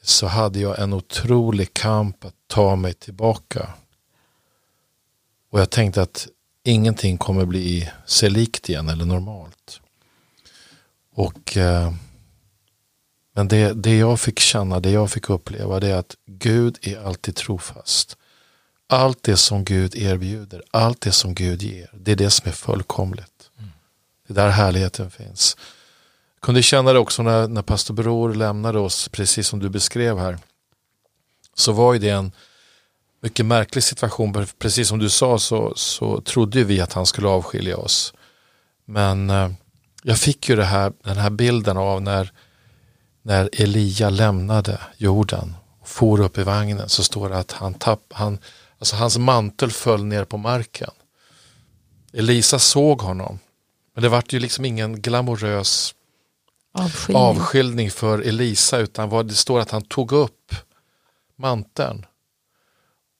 så hade jag en otrolig kamp att ta mig tillbaka. Och jag tänkte att ingenting kommer bli sig likt igen eller normalt. Och eh, Men det, det jag fick känna, det jag fick uppleva, det är att Gud är alltid trofast. Allt det som Gud erbjuder, allt det som Gud ger, det är det som är fullkomligt. Det är där härligheten finns. Jag kunde känna det också när, när pastor Bror lämnade oss, precis som du beskrev här. Så var ju det en mycket märklig situation. Precis som du sa så, så trodde vi att han skulle avskilja oss. Men eh, jag fick ju det här, den här bilden av när, när Elia lämnade jorden och for upp i vagnen så står det att han tapp, han, alltså hans mantel föll ner på marken. Elisa såg honom. Men det vart ju liksom ingen glamorös avskiljning, avskiljning för Elisa utan vad det står att han tog upp manteln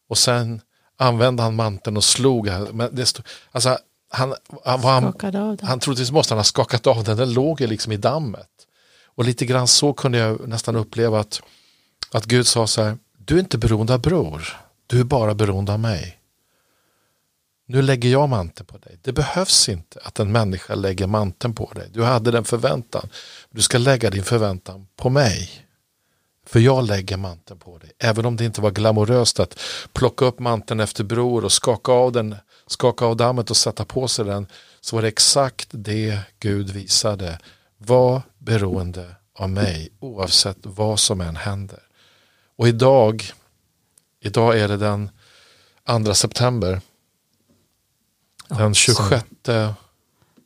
och sen använde han manteln och slog. Men det stod, alltså, han, han, han, han, han troligtvis måste han ha skakat av den, den låg ju liksom i dammet. Och lite grann så kunde jag nästan uppleva att, att Gud sa så här, du är inte beroende av bror, du är bara beroende av mig. Nu lägger jag manteln på dig. Det behövs inte att en människa lägger manteln på dig. Du hade den förväntan. Du ska lägga din förväntan på mig. För jag lägger manteln på dig. Även om det inte var glamoröst att plocka upp manteln efter bror och skaka av den, skaka av dammet och sätta på sig den. Så var det exakt det Gud visade. Var beroende av mig oavsett vad som än händer. Och idag, idag är det den 2 september. Den 26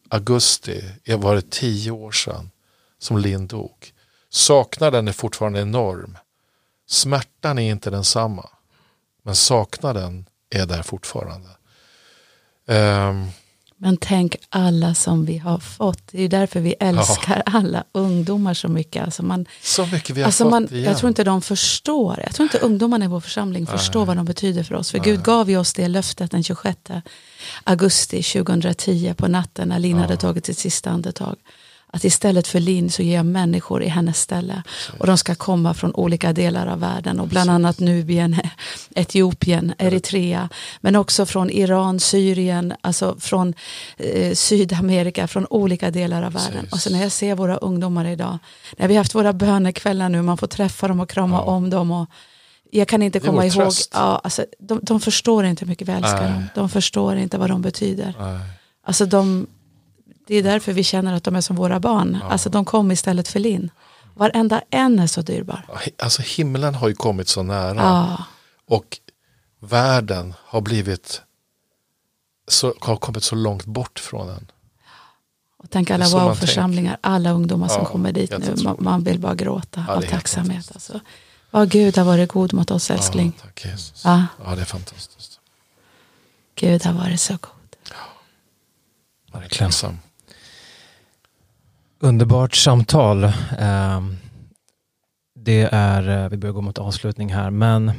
augusti var det tio år sedan som Linn dog. Saknaden är fortfarande enorm. Smärtan är inte densamma. Men saknaden är där fortfarande. Um, men tänk alla som vi har fått. Det är därför vi älskar ja. alla ungdomar så mycket. Alltså man, så mycket vi har alltså fått man, Jag tror inte de förstår. Jag tror inte ungdomarna i vår församling Nej. förstår vad de betyder för oss. För Nej. Gud gav ju oss det löftet den 26 augusti 2010 på natten när Lina ja. hade tagit sitt sista andetag att istället för Linn så ger jag människor i hennes ställe. Och de ska komma från olika delar av världen och bland annat Nubien, Etiopien, Eritrea. Men också från Iran, Syrien, alltså från eh, Sydamerika, från olika delar av världen. Och så när jag ser våra ungdomar idag, när vi har haft våra bönekvällar nu, man får träffa dem och krama ja. om dem. Och, jag kan inte komma ihåg, ja, alltså, de, de förstår inte hur mycket vi älskar Nej. dem. De förstår inte vad de betyder. Nej. Alltså de, det är därför vi känner att de är som våra barn. Ja. Alltså de kom istället för Linn. Varenda en är så dyrbar. Alltså himlen har ju kommit så nära. Ja. Och världen har blivit så, har kommit så långt bort från den. Och tänk alla wow-församlingar, alla ungdomar som kommer dit nu. Man, man, vill bara gråta ja, av tacksamhet. Alltså. Ja, Gud har varit god mot oss älskling. Ja, tack Jesus. Ja. ja, det är fantastiskt. Gud har varit så god. Ja, verkligen. Underbart samtal. Ehm, det är, eh, vi börjar gå mot avslutning här, men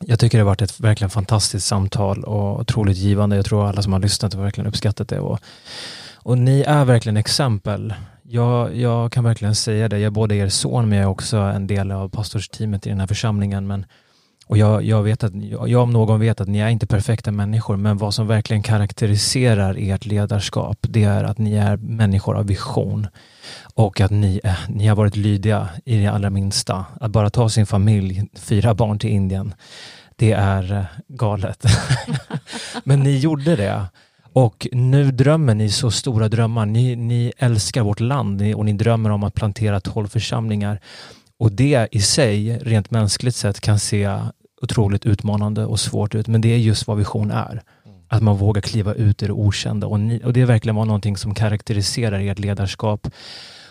jag tycker det har varit ett verkligen fantastiskt samtal och otroligt givande. Jag tror alla som har lyssnat har verkligen uppskattat det. Och, och ni är verkligen exempel. Jag, jag kan verkligen säga det. Jag är både er son, men jag är också en del av pastorsteamet i den här församlingen. Men och jag, jag, vet att, jag om någon vet att ni är inte perfekta människor, men vad som verkligen karaktäriserar ert ledarskap, det är att ni är människor av vision och att ni, eh, ni har varit lydiga i det allra minsta. Att bara ta sin familj, fyra barn till Indien, det är eh, galet. men ni gjorde det. Och nu drömmer ni så stora drömmar. Ni, ni älskar vårt land och ni drömmer om att plantera tolv församlingar. Och det i sig, rent mänskligt sett, kan se otroligt utmanande och svårt ut, men det är just vad vision är. Mm. Att man vågar kliva ut i det okända och, ni, och det verkligen var någonting som karaktäriserar ert ledarskap.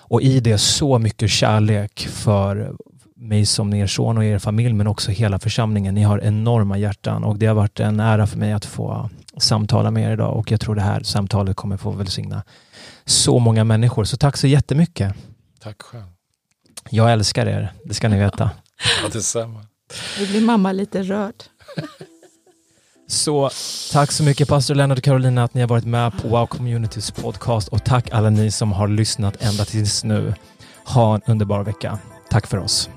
Och i det så mycket kärlek för mig som er son och er familj, men också hela församlingen. Ni har enorma hjärtan och det har varit en ära för mig att få samtala med er idag och jag tror det här samtalet kommer få välsigna så många människor. Så tack så jättemycket. Tack själv. Jag älskar er, det ska ni veta. Ja, detsamma. Nu blir mamma lite rörd. Så tack så mycket pastor Lennart och Carolina att ni har varit med på Wow Communities podcast och tack alla ni som har lyssnat ända tills nu. Ha en underbar vecka. Tack för oss.